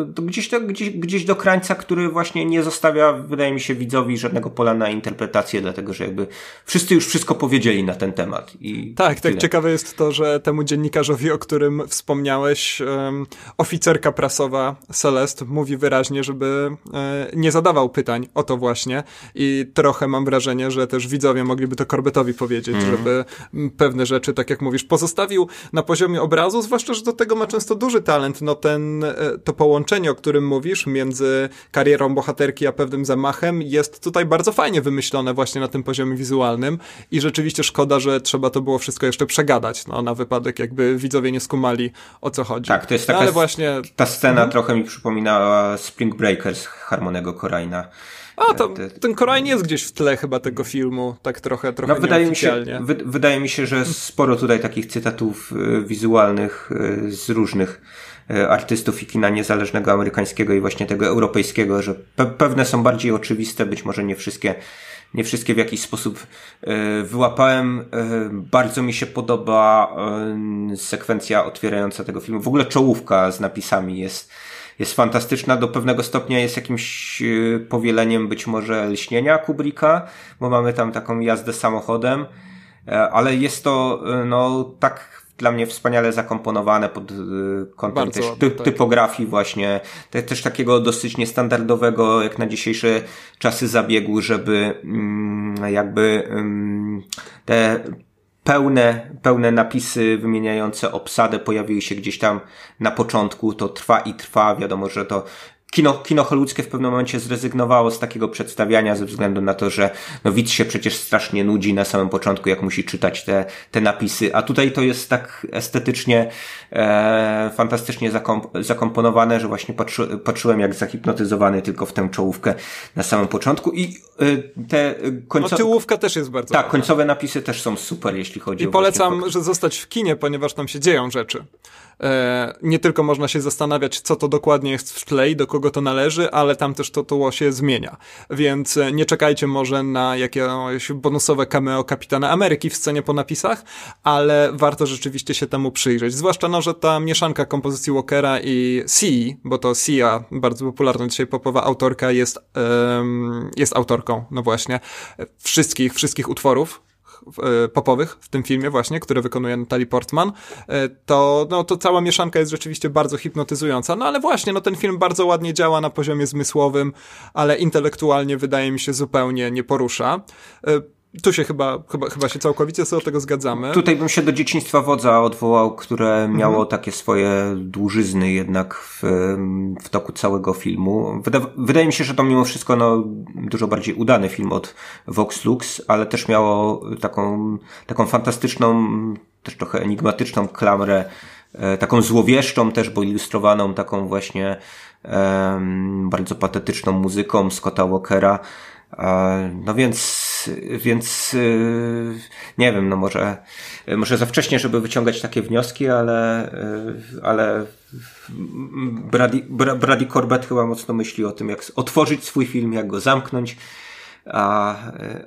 e, do gdzieś, do, gdzieś, gdzieś do krańca, który właśnie nie zostawia, wydaje mi się, widzowi żadnego pola na interpretację, dlatego że jakby wszyscy już wszystko powiedzieli na ten temat. I tak, tak ciekawe jest to, że temu dziennikarzowi, o którym wspomniałeś, um, oficerka prasowa Celest mówi wyraźnie, żeby e, nie zadawał pytań o to właśnie i trochę mam wrażenie, że też widzowie mogliby to Korbetowi powiedzieć, mm. żeby pewne rzeczy tak jak mówisz, pozostawił na poziomie obrazu, zwłaszcza, że do tego ma często duży talent. No ten, e, to połączenie, o którym mówisz, między karierą bohaterki a pewnym zamachem jest tutaj bardzo fajnie wymyślone właśnie na tym poziomie wizualnym i rzeczywiście szkoda, że trzeba to było wszystko jeszcze przegadać, no na wypadek jakby widzowie nie skumali o co chodzi. Tak, to jest taka, no, ale właśnie... ta scena mhm. trochę mi przypominała Spring Breakers Harmonego Korajna. A, to, ten Koraj nie jest gdzieś w tle chyba tego filmu, tak trochę, trochę no, wydaje mi, się, wy, wydaje mi się, że sporo tutaj takich cytatów y, wizualnych y, z różnych y, artystów i kina niezależnego amerykańskiego i właśnie tego europejskiego, że pe pewne są bardziej oczywiste, być może nie wszystkie nie wszystkie w jakiś sposób wyłapałem. Bardzo mi się podoba sekwencja otwierająca tego filmu. W ogóle czołówka z napisami jest jest fantastyczna, do pewnego stopnia jest jakimś e, powieleniem być może lśnienia Kubricka, bo mamy tam taką jazdę samochodem, e, ale jest to e, no tak dla mnie wspaniale zakomponowane pod kątem Bardzo też ty, tak. typografii właśnie, te, też takiego dosyć niestandardowego jak na dzisiejsze czasy zabiegu, żeby mm, jakby mm, te pełne, pełne napisy wymieniające obsadę pojawiły się gdzieś tam na początku, to trwa i trwa, wiadomo, że to kino, kino hollywoodzkie w pewnym momencie zrezygnowało z takiego przedstawiania ze względu na to, że no widz się przecież strasznie nudzi na samym początku, jak musi czytać te, te napisy, a tutaj to jest tak estetycznie e, fantastycznie zakomp zakomponowane, że właśnie patrzy, patrzyłem jak zahipnotyzowany tylko w tę czołówkę na samym początku i e, te końcowe... No tyłówka też jest bardzo Tak, końcowe napisy też są super, jeśli chodzi I o... I polecam, że zostać w kinie, ponieważ tam się dzieją rzeczy. E, nie tylko można się zastanawiać, co to dokładnie jest w tle i do kogo to należy, ale tam też to tło się zmienia. Więc e, nie czekajcie może na jakieś bonusowe cameo Kapitana Ameryki w scenie po napisach, ale warto rzeczywiście się temu przyjrzeć. Zwłaszcza, no, że ta mieszanka kompozycji Walkera i Sia, bo to Sia, bardzo popularna dzisiaj popowa autorka, jest, jest autorką, no właśnie, wszystkich, wszystkich utworów popowych w tym filmie właśnie, które wykonuje Natalie Portman, e, to, no, to cała mieszanka jest rzeczywiście bardzo hipnotyzująca. No ale właśnie, no ten film bardzo ładnie działa na poziomie zmysłowym, ale intelektualnie wydaje mi się zupełnie nie porusza. Tu się chyba, chyba, chyba się całkowicie co do tego zgadzamy. Tutaj bym się do dzieciństwa wodza odwołał, które miało mhm. takie swoje dłużyzny jednak w, w toku całego filmu. Wyda, wydaje mi się, że to mimo wszystko no, dużo bardziej udany film od Vox Lux, ale też miało taką, taką fantastyczną, też trochę enigmatyczną klamrę, e, taką złowieszczą też, bo ilustrowaną taką właśnie e, bardzo patetyczną muzyką Scotta Walkera. E, no więc więc y, nie wiem, no może, może za wcześnie, żeby wyciągać takie wnioski, ale, y, ale Brady, Brady Corbett chyba mocno myśli o tym, jak otworzyć swój film, jak go zamknąć. A,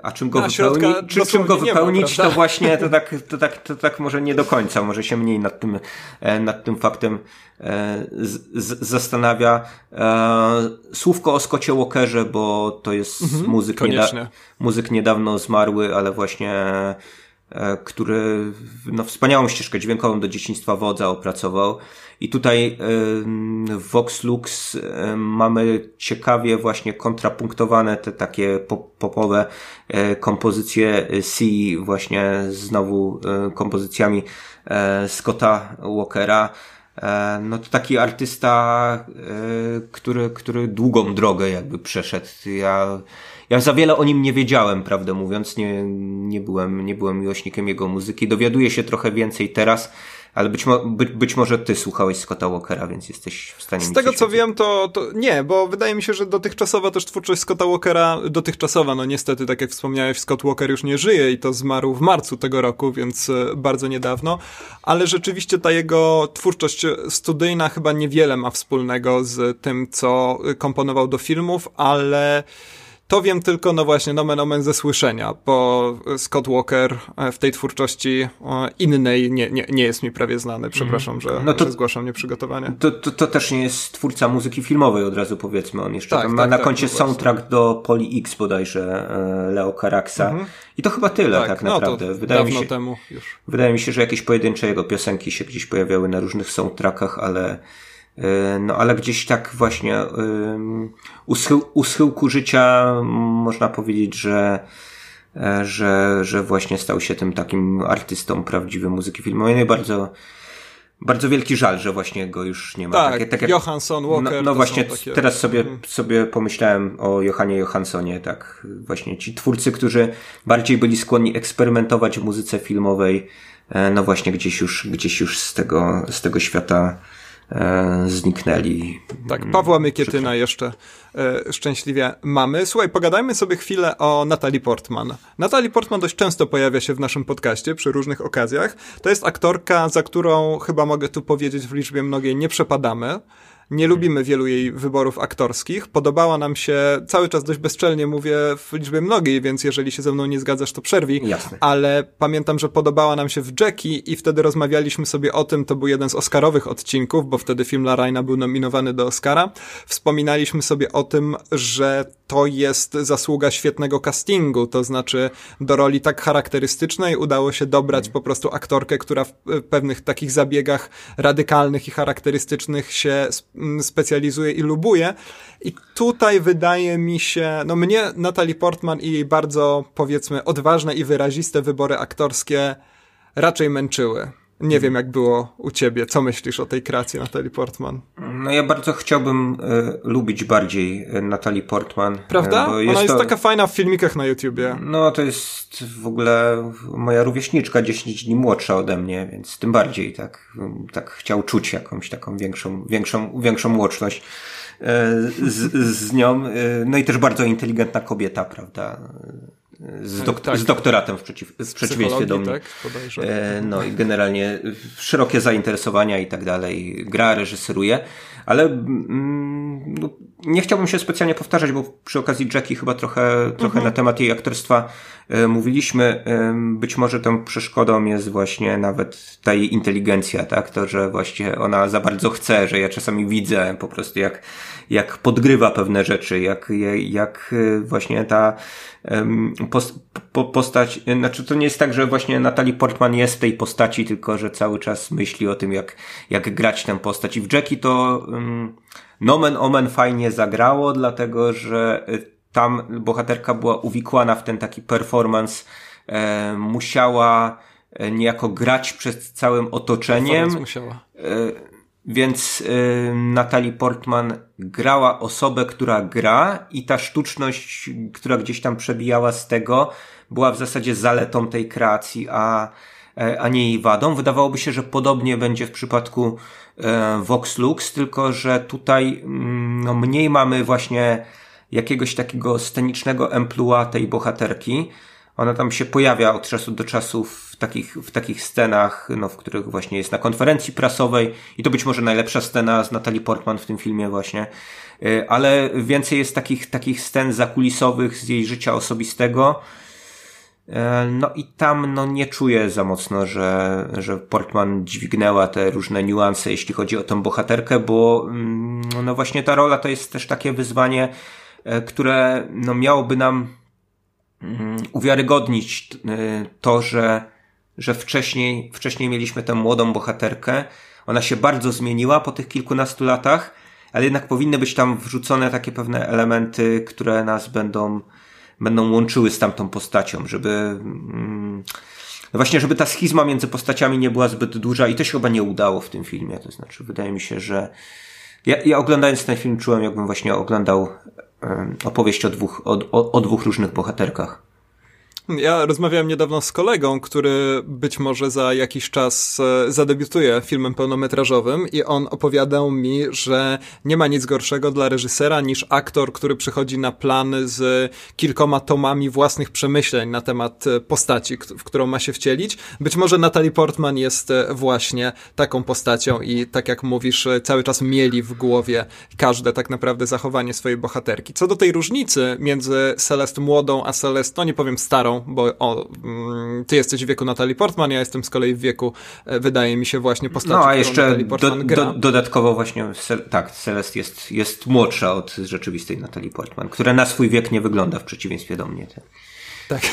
a czym go, wypełni, czy, czym go wypełnić, ma, to właśnie to tak, to, tak, to tak może nie do końca, może się mniej nad tym, e, nad tym faktem e, z, z, zastanawia. E, słówko o Scottie Walkerze, bo to jest mhm, muzyk, nieda muzyk niedawno zmarły, ale właśnie który no, wspaniałą ścieżkę dźwiękową do dzieciństwa wodza opracował. I tutaj w Vox Lux mamy ciekawie właśnie kontrapunktowane te takie popowe e, kompozycje C właśnie znowu e, kompozycjami e, Scotta Walkera. No to taki artysta, który, który długą drogę jakby przeszedł. Ja, ja za wiele o nim nie wiedziałem, prawdę mówiąc, nie, nie byłem, nie byłem miłośnikiem jego muzyki. Dowiaduję się trochę więcej teraz, ale być, mo by, być może ty słuchałeś Scotta Walkera, więc jesteś w stanie Z tego co wiem, to, to nie, bo wydaje mi się, że dotychczasowa też twórczość Scotta Walkera, dotychczasowa, no niestety, tak jak wspomniałeś, Scott Walker już nie żyje i to zmarł w marcu tego roku, więc e, bardzo niedawno, ale rzeczywiście ta jego twórczość studyjna chyba niewiele ma wspólnego z tym, co komponował do filmów, ale to wiem tylko, no właśnie, nomen omen ze słyszenia, bo Scott Walker e, w tej twórczości e, innej nie, nie, nie jest mi prawie znany. Przepraszam, że, no to, że zgłaszam nieprzygotowanie. To, to, to, też nie jest twórca muzyki filmowej, od razu powiedzmy. On jeszcze tak, ma tak, na tak, koncie no soundtrack do Poli X bodajże e, Leo Caraxa. Mhm. I to chyba tyle tak, tak naprawdę. No wydaje mi się, temu już. Wydaje mi się, że jakieś pojedyncze jego piosenki się gdzieś pojawiały na różnych soundtrackach, ale no ale gdzieś tak właśnie u, schył, u schyłku życia można powiedzieć, że, e, że, że właśnie stał się tym takim artystą prawdziwej muzyki filmowej. No i bardzo, bardzo wielki żal, że właśnie go już nie ma. Tak, takie, tak jak, Johansson, Walker. No, no właśnie, takie... teraz sobie, hmm. sobie pomyślałem o Johanie Johanssonie, tak, właśnie ci twórcy, którzy bardziej byli skłonni eksperymentować w muzyce filmowej, e, no właśnie gdzieś już, gdzieś już z tego, z tego świata E, zniknęli. Tak, Pawła Mykietyna jeszcze e, szczęśliwie mamy. Słuchaj, pogadajmy sobie chwilę o Natalie Portman. Natalie Portman dość często pojawia się w naszym podcaście przy różnych okazjach. To jest aktorka, za którą chyba mogę tu powiedzieć w liczbie mnogiej nie przepadamy. Nie lubimy wielu jej wyborów aktorskich. Podobała nam się, cały czas dość bezczelnie mówię w liczbie mnogiej, więc jeżeli się ze mną nie zgadzasz, to przerwij. Jasne. Ale pamiętam, że podobała nam się w Jackie i wtedy rozmawialiśmy sobie o tym, to był jeden z Oscarowych odcinków, bo wtedy film Larraina był nominowany do Oscara. Wspominaliśmy sobie o tym, że to jest zasługa świetnego castingu, to znaczy do roli tak charakterystycznej udało się dobrać po prostu aktorkę, która w pewnych takich zabiegach radykalnych i charakterystycznych się specjalizuje i lubuje. I tutaj wydaje mi się, no mnie Natalie Portman i jej bardzo, powiedzmy, odważne i wyraziste wybory aktorskie raczej męczyły. Nie wiem, jak było u ciebie. Co myślisz o tej kreacji Natalie Portman? No ja bardzo chciałbym y, lubić bardziej e, Natalie Portman. Prawda? Ona jest, jest to... taka fajna w filmikach na YouTubie. No to jest w ogóle moja rówieśniczka 10 dni młodsza ode mnie, więc tym bardziej tak, tak chciał czuć jakąś taką większą, większą, większą łączność z, z nią. No i też bardzo inteligentna kobieta, prawda? Z, dok tak. z doktoratem w, przeciw w przeciwieństwie do mnie. Tak, e, no i generalnie szerokie zainteresowania i tak dalej. Gra, reżyseruje, ale mm, no, nie chciałbym się specjalnie powtarzać, bo przy okazji Jackie chyba trochę, trochę mhm. na temat jej aktorstwa e, mówiliśmy. E, być może tą przeszkodą jest właśnie nawet ta jej inteligencja, tak? To, że właśnie ona za bardzo chce, że ja czasami widzę po prostu jak, jak podgrywa pewne rzeczy, jak, jak właśnie ta post, po, postać, znaczy to nie jest tak, że właśnie Natalie Portman jest w tej postaci, tylko że cały czas myśli o tym, jak, jak grać tę postać. I w Jackie to nomen omen fajnie zagrało, dlatego że y, tam bohaterka była uwikłana w ten taki performance, e, musiała e, niejako grać przed całym otoczeniem. Musiała. E, więc y, Natalie Portman grała osobę, która gra i ta sztuczność, która gdzieś tam przebijała z tego, była w zasadzie zaletą tej kreacji, a, e, a nie jej wadą. Wydawałoby się, że podobnie będzie w przypadku e, Vox Lux, tylko że tutaj mm, no, mniej mamy właśnie jakiegoś takiego scenicznego emploi tej bohaterki. Ona tam się pojawia od czasu do czasu w takich, w takich scenach, no, w których właśnie jest na konferencji prasowej i to być może najlepsza scena z Natalie Portman w tym filmie właśnie, y, ale więcej jest takich, takich scen zakulisowych z jej życia osobistego, no i tam no, nie czuję za mocno, że, że Portman dźwignęła te różne niuanse, jeśli chodzi o tą bohaterkę, bo mm, no właśnie ta rola to jest też takie wyzwanie, y, które no, miałoby nam Mm, uwiarygodnić y, to, że, że wcześniej, wcześniej mieliśmy tę młodą bohaterkę. Ona się bardzo zmieniła po tych kilkunastu latach, ale jednak powinny być tam wrzucone takie pewne elementy, które nas będą, będą łączyły z tamtą postacią, żeby, mm, no właśnie, żeby ta schizma między postaciami nie była zbyt duża i to się chyba nie udało w tym filmie. To znaczy, wydaje mi się, że ja, ja oglądając ten film czułem, jakbym właśnie oglądał opowieść o dwóch, o, o, o dwóch różnych bohaterkach. Ja rozmawiałem niedawno z kolegą, który być może za jakiś czas e, zadebiutuje filmem pełnometrażowym i on opowiadał mi, że nie ma nic gorszego dla reżysera niż aktor, który przychodzi na plan z kilkoma tomami własnych przemyśleń na temat e, postaci, w którą ma się wcielić. Być może Natalie Portman jest e, właśnie taką postacią i tak jak mówisz, cały czas mieli w głowie każde tak naprawdę zachowanie swojej bohaterki. Co do tej różnicy między Celest młodą a Celest, no nie powiem starą, bo o, mm, ty jesteś w wieku Natalie Portman, ja jestem z kolei w wieku, e, wydaje mi się, właśnie postaci, No, a jeszcze do, do, dodatkowo właśnie, tak, Celest jest, jest młodsza od rzeczywistej Natalie Portman, która na swój wiek nie wygląda w przeciwieństwie do mnie. Tak.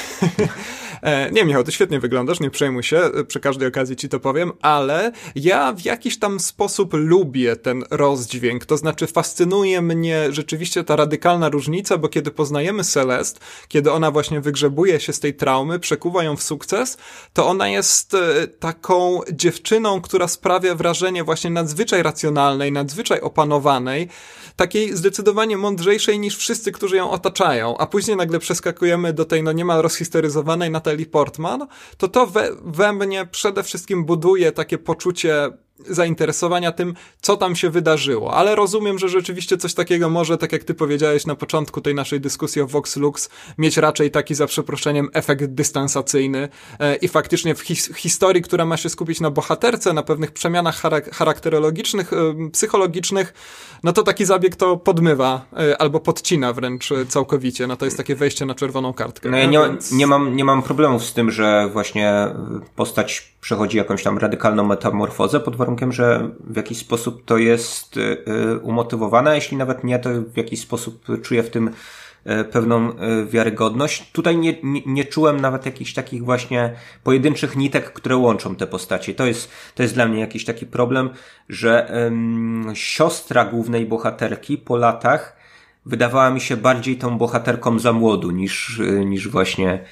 E, nie, Michał, ty świetnie wyglądasz, nie przejmuj się, e, przy każdej okazji ci to powiem, ale ja w jakiś tam sposób lubię ten rozdźwięk, to znaczy fascynuje mnie rzeczywiście ta radykalna różnica, bo kiedy poznajemy Celest, kiedy ona właśnie wygrzebuje się z tej traumy, przekuwa ją w sukces, to ona jest e, taką dziewczyną, która sprawia wrażenie właśnie nadzwyczaj racjonalnej, nadzwyczaj opanowanej, takiej zdecydowanie mądrzejszej niż wszyscy, którzy ją otaczają, a później nagle przeskakujemy do tej no niemal rozhistoryzowanej Natalie Portman, to to we, we mnie przede wszystkim buduje takie poczucie zainteresowania tym, co tam się wydarzyło. Ale rozumiem, że rzeczywiście coś takiego może, tak jak ty powiedziałeś na początku tej naszej dyskusji o Vox Lux, mieć raczej taki za przeproszeniem efekt dystansacyjny e, i faktycznie w his historii, która ma się skupić na bohaterce, na pewnych przemianach charak charakterologicznych, e, psychologicznych, no to taki zabieg to podmywa e, albo podcina wręcz całkowicie. No to jest takie wejście na czerwoną kartkę. No ja nie, Więc... nie, mam, nie mam problemów z tym, że właśnie postać przechodzi jakąś tam radykalną metamorfozę pod warunkiem, że w jakiś sposób to jest y, y, umotywowane, jeśli nawet nie, to w jakiś sposób czuję w tym y, pewną wiarygodność. Tutaj nie, nie, nie, czułem nawet jakichś takich właśnie pojedynczych nitek, które łączą te postacie. To jest, to jest dla mnie jakiś taki problem, że siostra głównej bohaterki po latach wydawała mi się bardziej tą bohaterką za młodu niż, niż właśnie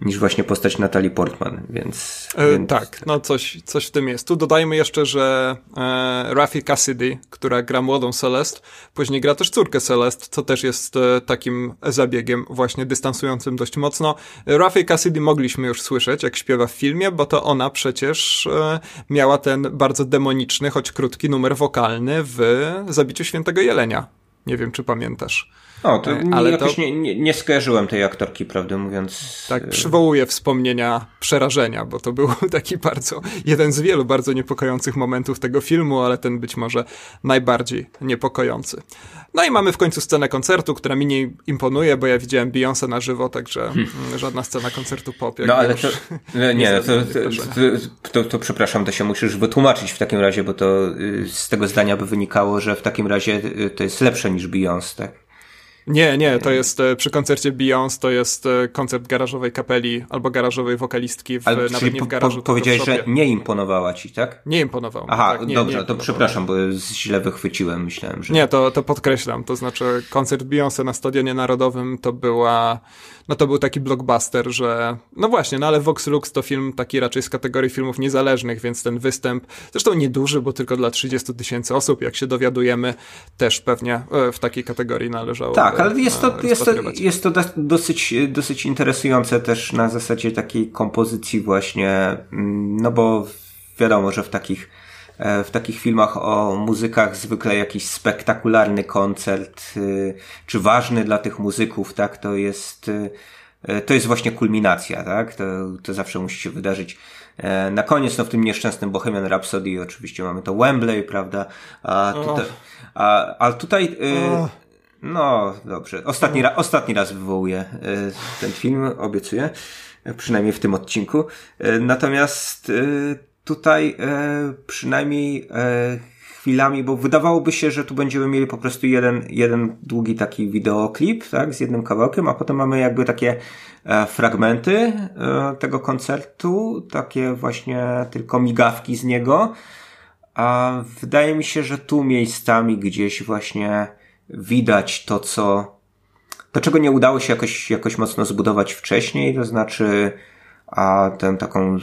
niż właśnie postać Natalie Portman, więc... E, więc... Tak, no coś, coś w tym jest. Tu dodajmy jeszcze, że e, Rafi Cassidy, która gra młodą Celest, później gra też córkę Celest, co też jest e, takim zabiegiem właśnie dystansującym dość mocno. Rafi Cassidy mogliśmy już słyszeć, jak śpiewa w filmie, bo to ona przecież e, miała ten bardzo demoniczny, choć krótki numer wokalny w Zabiciu Świętego Jelenia. Nie wiem, czy pamiętasz. O, to e, ale jakoś to... Nie, nie, nie skojarzyłem tej aktorki, prawdę mówiąc. Tak, przywołuje wspomnienia przerażenia, bo to był taki bardzo, jeden z wielu bardzo niepokojących momentów tego filmu, ale ten być może najbardziej niepokojący. No i mamy w końcu scenę koncertu, która mi nie imponuje, bo ja widziałem Beyoncé na żywo, także hmm. żadna scena koncertu pop. No ale to, nie, nie to, to, to, to, przepraszam, to się musisz wytłumaczyć w takim razie, bo to y, z tego zdania by wynikało, że w takim razie y, to jest lepsze niż Beyoncé, tak? Nie, nie, to jest e, przy koncercie Beyoncé, to jest e, koncert garażowej kapeli albo garażowej wokalistki, w, Ale, nawet nie w garażu. Po, powiedziałeś, że nie imponowała ci, tak? Nie imponował. Aha, tak, nie, dobrze, nie to przepraszam, bo źle wychwyciłem, myślałem, że... Nie, to, to podkreślam, to znaczy koncert Beyoncé na Stadionie Narodowym to była no to był taki blockbuster, że no właśnie, no ale Vox Lux to film taki raczej z kategorii filmów niezależnych, więc ten występ, zresztą nieduży, bo tylko dla 30 tysięcy osób, jak się dowiadujemy, też pewnie e, w takiej kategorii należało. Tak, ale jest to, jest to, jest to dosyć, dosyć interesujące też na zasadzie takiej kompozycji właśnie, mm, no bo wiadomo, że w takich E, w takich filmach o muzykach zwykle jakiś spektakularny koncert, y, czy ważny dla tych muzyków, tak, to jest, y, e, to jest właśnie kulminacja, tak, to, to zawsze musi się wydarzyć. E, na koniec, no w tym nieszczęsnym Bohemian Rhapsody oczywiście mamy to Wembley, prawda, a tutaj, a, a tutaj, no dobrze, ostatni, ra, ostatni raz wywołuję ten film, obiecuję, przynajmniej w tym odcinku. Natomiast tutaj e, przynajmniej e, chwilami, bo wydawałoby się, że tu będziemy mieli po prostu jeden, jeden długi taki wideoklip, tak, z jednym kawałkiem, a potem mamy jakby takie e, fragmenty e, tego koncertu, takie właśnie tylko migawki z niego. A wydaje mi się, że tu miejscami gdzieś właśnie widać to, co, to czego nie udało się jakoś, jakoś mocno zbudować wcześniej, to znaczy, a tę taką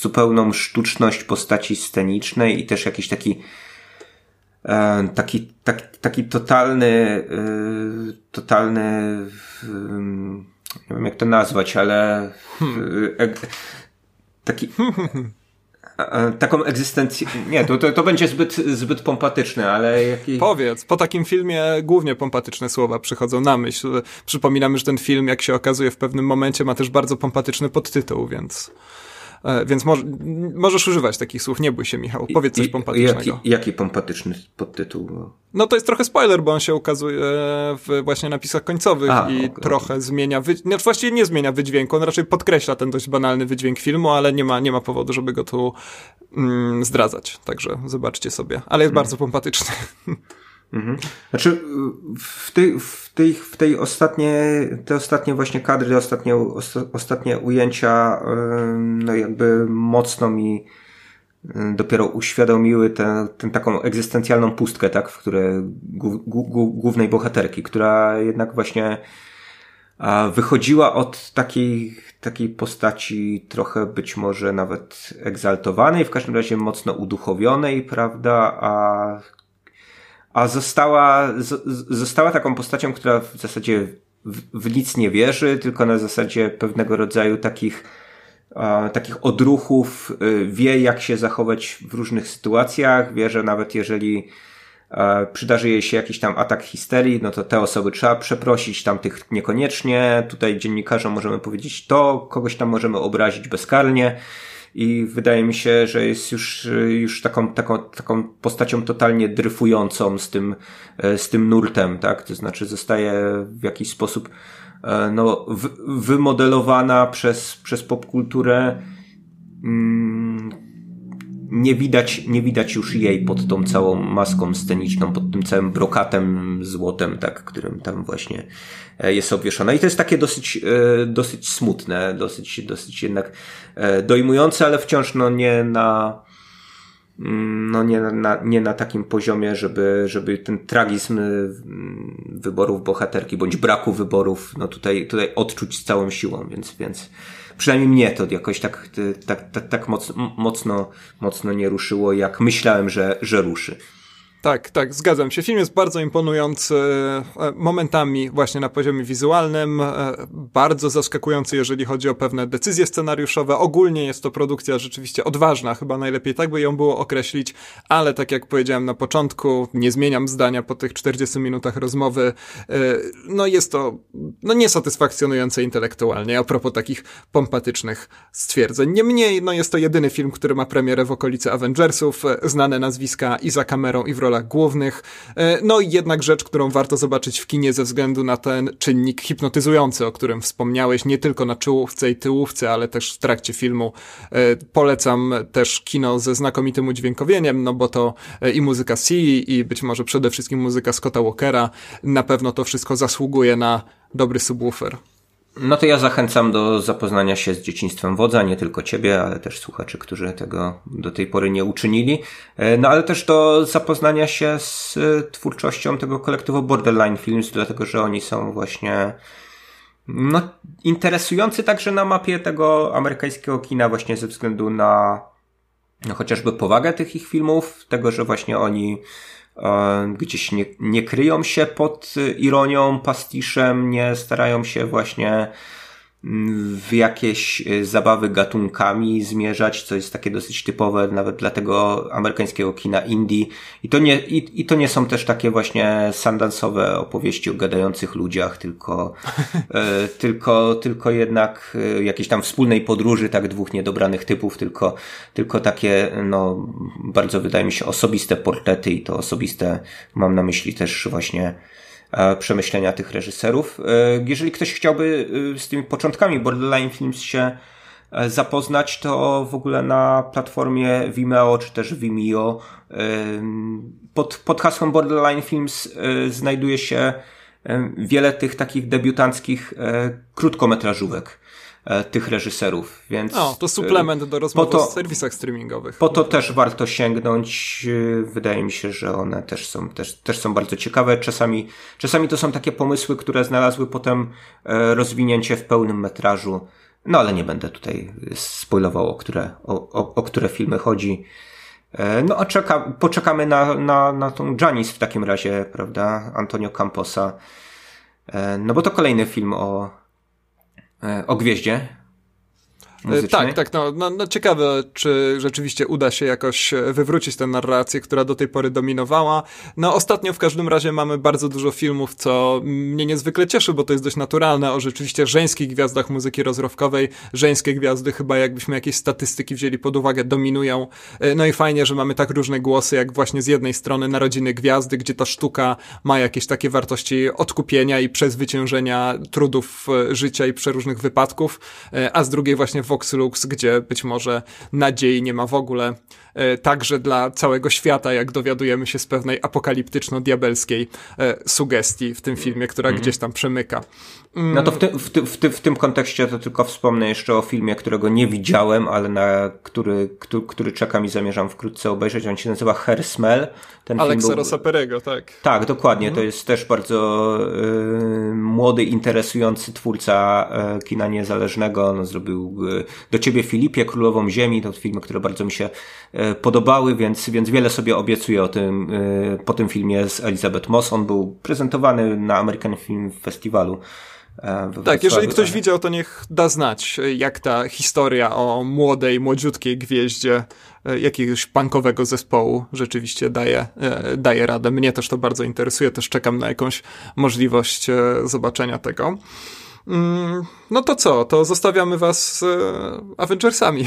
zupełną sztuczność postaci scenicznej i też jakiś taki e, taki, taki, taki totalny, e, totalny nie wiem jak to nazwać, ale hmm. taki taką egzystencję. Nie, to, to, to będzie zbyt, zbyt pompatyczne, ale. Jaki... Powiedz, po takim filmie głównie pompatyczne słowa przychodzą na myśl. Przypominamy, że ten film, jak się okazuje, w pewnym momencie ma też bardzo pompatyczny podtytuł, więc. E, więc mo możesz używać takich słów, nie bój się Michał, powiedz coś pompatycznego. Jaki, jaki pompatyczny podtytuł? No to jest trochę spoiler, bo on się ukazuje w właśnie napisach końcowych A, i trochę zmienia, wy... znaczy właściwie nie zmienia wydźwięku, on raczej podkreśla ten dość banalny wydźwięk filmu, ale nie ma, nie ma powodu, żeby go tu mm, zdradzać, także zobaczcie sobie, ale jest hmm. bardzo pompatyczny. Mhm. Znaczy, w tej, w tej, w tej ostatnie, te ostatnie właśnie kadry, ostatnie, ostatnie ujęcia, no jakby mocno mi dopiero uświadomiły tę, tę taką egzystencjalną pustkę, tak, w której głównej bohaterki, która jednak właśnie wychodziła od takiej, takiej postaci trochę być może nawet egzaltowanej, w każdym razie mocno uduchowionej, prawda, a a została, została taką postacią, która w zasadzie w, w, nic nie wierzy, tylko na zasadzie pewnego rodzaju takich, a, takich odruchów, y, wie jak się zachować w różnych sytuacjach, wie, że nawet jeżeli a, przydarzy jej się jakiś tam atak histerii, no to te osoby trzeba przeprosić, tamtych niekoniecznie, tutaj dziennikarzom możemy powiedzieć to, kogoś tam możemy obrazić bezkarnie i wydaje mi się, że jest już, już taką, taką, taką postacią totalnie dryfującą z tym, e, z tym nurtem, tak? To znaczy zostaje w jakiś sposób e, no, wymodelowana przez, przez popkulturę mm, nie widać, nie widać już jej pod tą całą maską sceniczną, pod tym całym brokatem złotem, tak, którym tam właśnie jest obwieszona. I to jest takie dosyć, e, dosyć smutne, dosyć, dosyć jednak e, dojmujące, ale wciąż no nie na, mm, no nie na, nie na takim poziomie, żeby, żeby ten tragizm wyborów bohaterki, bądź braku wyborów, no tutaj, tutaj odczuć z całą siłą, więc, więc, przynajmniej mnie to jakoś tak, tak, tak, tak mocno, mocno nie ruszyło, jak myślałem, że, że ruszy. Tak, tak, zgadzam się. Film jest bardzo imponujący e, momentami właśnie na poziomie wizualnym, e, bardzo zaskakujący, jeżeli chodzi o pewne decyzje scenariuszowe. Ogólnie jest to produkcja rzeczywiście odważna, chyba najlepiej tak by ją było określić, ale tak jak powiedziałem na początku, nie zmieniam zdania po tych 40 minutach rozmowy, e, no jest to no niesatysfakcjonujące intelektualnie, a propos takich pompatycznych stwierdzeń. Niemniej, no jest to jedyny film, który ma premierę w okolicy Avengersów, znane nazwiska i za kamerą i w rolach głównych. E, no i jednak rzecz, którą warto zobaczyć w kinie ze względu na ten czynnik hipnotyzujący, o którym wspomniałeś, nie tylko na czołówce i tyłówce, ale też w trakcie filmu. E, polecam też kino ze znakomitym udźwiękowieniem, no bo to e, i muzyka C, i być może przede wszystkim muzyka Scotta Walkera. Na pewno to wszystko zasługuje na dobry subwoofer. No to ja zachęcam do zapoznania się z dzieciństwem wodza, nie tylko ciebie, ale też słuchaczy, którzy tego do tej pory nie uczynili. E, no ale też do zapoznania się z e, twórczością tego kolektywu Borderline Films, dlatego że oni są właśnie no, interesujący także na mapie tego amerykańskiego kina właśnie ze względu na no, chociażby powagę tych ich filmów, tego, że właśnie oni E, gdzieś nie, nie kryją się pod ironią, pastiszem, nie starają się właśnie w jakieś y, zabawy gatunkami zmierzać, co jest takie dosyć typowe nawet dla tego amerykańskiego kina indie. I to nie, i, i to nie są też takie właśnie sandansowe opowieści o gadających ludziach, tylko, e, tylko, tylko jednak e, jakiejś tam wspólnej podróży, tak dwóch niedobranych typów, tylko, tylko takie, no, bardzo wydaje mi się osobiste portrety i to osobiste mam na myśli też właśnie przemyślenia tych reżyserów. E, jeżeli ktoś chciałby e, z tymi początkami Borderline Films się zapoznać, to w ogóle na platformie Vimeo czy też Vimeo pod, pod hasłem Borderline Films znajduje się wiele tych takich debiutanckich krótkometrażówek. E, tych reżyserów, więc... O, to suplement do rozmowy to, o serwisach streamingowych. Po to też warto sięgnąć. E, wydaje mi się, że one też są, też, też są bardzo ciekawe. Czasami, czasami to są takie pomysły, które znalazły potem e, rozwinięcie w pełnym metrażu. No ale nie będę tutaj spoilował, o które, o, o, o które filmy chodzi. No a czeka, poczekamy na, na, na tą Janice w takim razie, prawda? Antonio Camposa. No bo to kolejny film o o gwieździe. E, muzycznej? Tak, tak. No, no, no, ciekawe, czy rzeczywiście uda się jakoś e, wywrócić tę narrację, która do tej pory dominowała. No ostatnio w każdym razie mamy bardzo dużo filmów, co mnie niezwykle cieszy, bo to jest dość naturalne, o rzeczywiście żeńskich gwiazdach muzyki rozrywkowej. Żeńskie gwiazdy chyba jakbyśmy jakieś statystyki wzięli pod uwagę, dominują. E, no i fajnie, że mamy tak różne głosy, jak właśnie z jednej strony Narodziny Gwiazdy, gdzie ta sztuka ma jakieś takie wartości odkupienia i przezwyciężenia trudów życia i przeróżnych wypadków, a z drugiej właśnie Vox Lux, gdzie być może nadziei nie ma w ogóle, także dla całego świata, jak dowiadujemy się z pewnej apokaliptyczno-diabelskiej e, sugestii w tym filmie, która mm. gdzieś tam przemyka. No to w, ty, w, ty, w, ty, w, tym kontekście to tylko wspomnę jeszcze o filmie, którego nie widziałem, ale na który, który, który czekam i zamierzam wkrótce obejrzeć. On się nazywa Hair Smell. Ten Alexa był... Rosaperego, tak. Tak, dokładnie. To jest też bardzo y, młody, interesujący twórca y, kina niezależnego. On zrobił y, Do Ciebie Filipie, Królową Ziemi. To filmy, które bardzo mi się y, podobały, więc, więc wiele sobie obiecuję o tym, y, po tym filmie z Elizabeth Moss. On był prezentowany na American Film Festiwalu. E, tak, jeżeli ktoś widział, to niech da znać, jak ta historia o młodej, młodziutkiej gwieździe e, jakiegoś punkowego zespołu rzeczywiście daje, e, daje radę. Mnie też to bardzo interesuje, też czekam na jakąś możliwość zobaczenia tego. Mm, no to co? To zostawiamy was z Avengersami.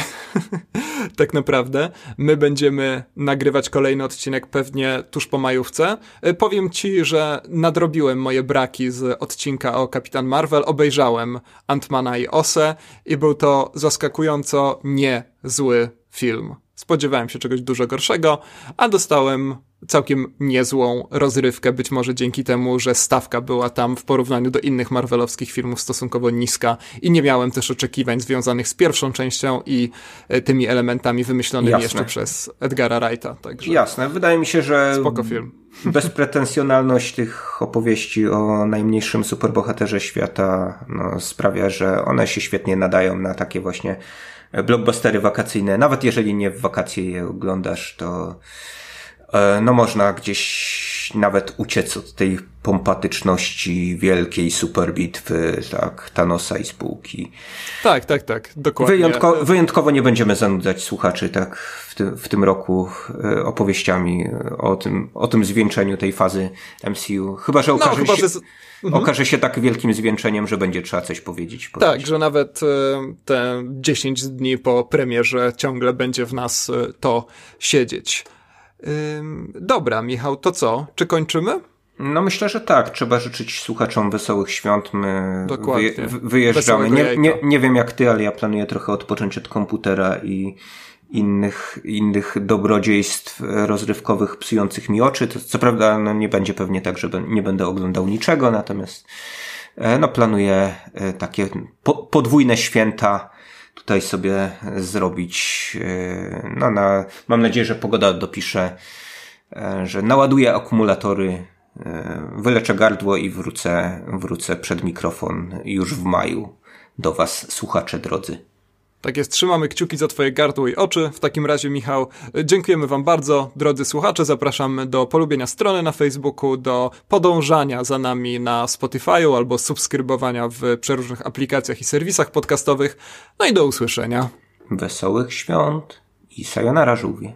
tak naprawdę. My będziemy nagrywać kolejny odcinek pewnie tuż po majówce. E, powiem ci, że nadrobiłem moje braki z odcinka o Kapitan Marvel. Obejrzałem Antmana i Ose i był to zaskakująco nie zły film. Spodziewałem się czegoś dużo gorszego, a dostałem całkiem niezłą rozrywkę, być może dzięki temu, że stawka była tam w porównaniu do innych Marvelowskich filmów stosunkowo niska i nie miałem też oczekiwań związanych z pierwszą częścią i e, tymi elementami wymyślonymi Jasne. jeszcze przez Edgara Wrighta. Także Jasne, wydaje mi się, że spoko film. bezpretensjonalność tych opowieści o najmniejszym superbohaterze świata no, sprawia, że one się świetnie nadają na takie właśnie blockbustery wakacyjne. Nawet jeżeli nie w wakacje je oglądasz, to no można gdzieś nawet uciec od tej pompatyczności wielkiej super bitwy, tak, Thanosa i spółki. Tak, tak, tak, dokładnie. Wyjątko, wyjątkowo nie będziemy zanudzać słuchaczy tak w, ty, w tym roku e, opowieściami o tym, o tym zwieńczeniu tej fazy MCU. Chyba, że no, okaże, no, chyba, się, że... Mhm. okaże się tak wielkim zwieńczeniem, że będzie trzeba coś powiedzieć. powiedzieć. Tak, że nawet e, te 10 dni po premierze ciągle będzie w nas to siedzieć. Dobra, Michał, to co? Czy kończymy? No myślę, że tak. Trzeba życzyć słuchaczom wesołych świąt. My Dokładnie. wyjeżdżamy. Nie, nie, nie wiem jak ty, ale ja planuję trochę odpocząć od komputera i innych, innych dobrodziejstw rozrywkowych psujących mi oczy. To, co prawda no, nie będzie pewnie tak, że nie będę oglądał niczego, natomiast e, no, planuję e, takie po, podwójne święta tutaj sobie zrobić. E, no, na, mam nadzieję, że pogoda dopisze, e, że naładuję akumulatory, e, wyleczę gardło i wrócę, wrócę przed mikrofon już w maju do Was, słuchacze drodzy. Tak jest, trzymamy kciuki za Twoje gardło i oczy. W takim razie, Michał, dziękujemy Wam bardzo. Drodzy słuchacze, zapraszamy do polubienia strony na Facebooku, do podążania za nami na Spotify'u albo subskrybowania w przeróżnych aplikacjach i serwisach podcastowych. No i do usłyszenia. Wesołych świąt i sayonara żółwie.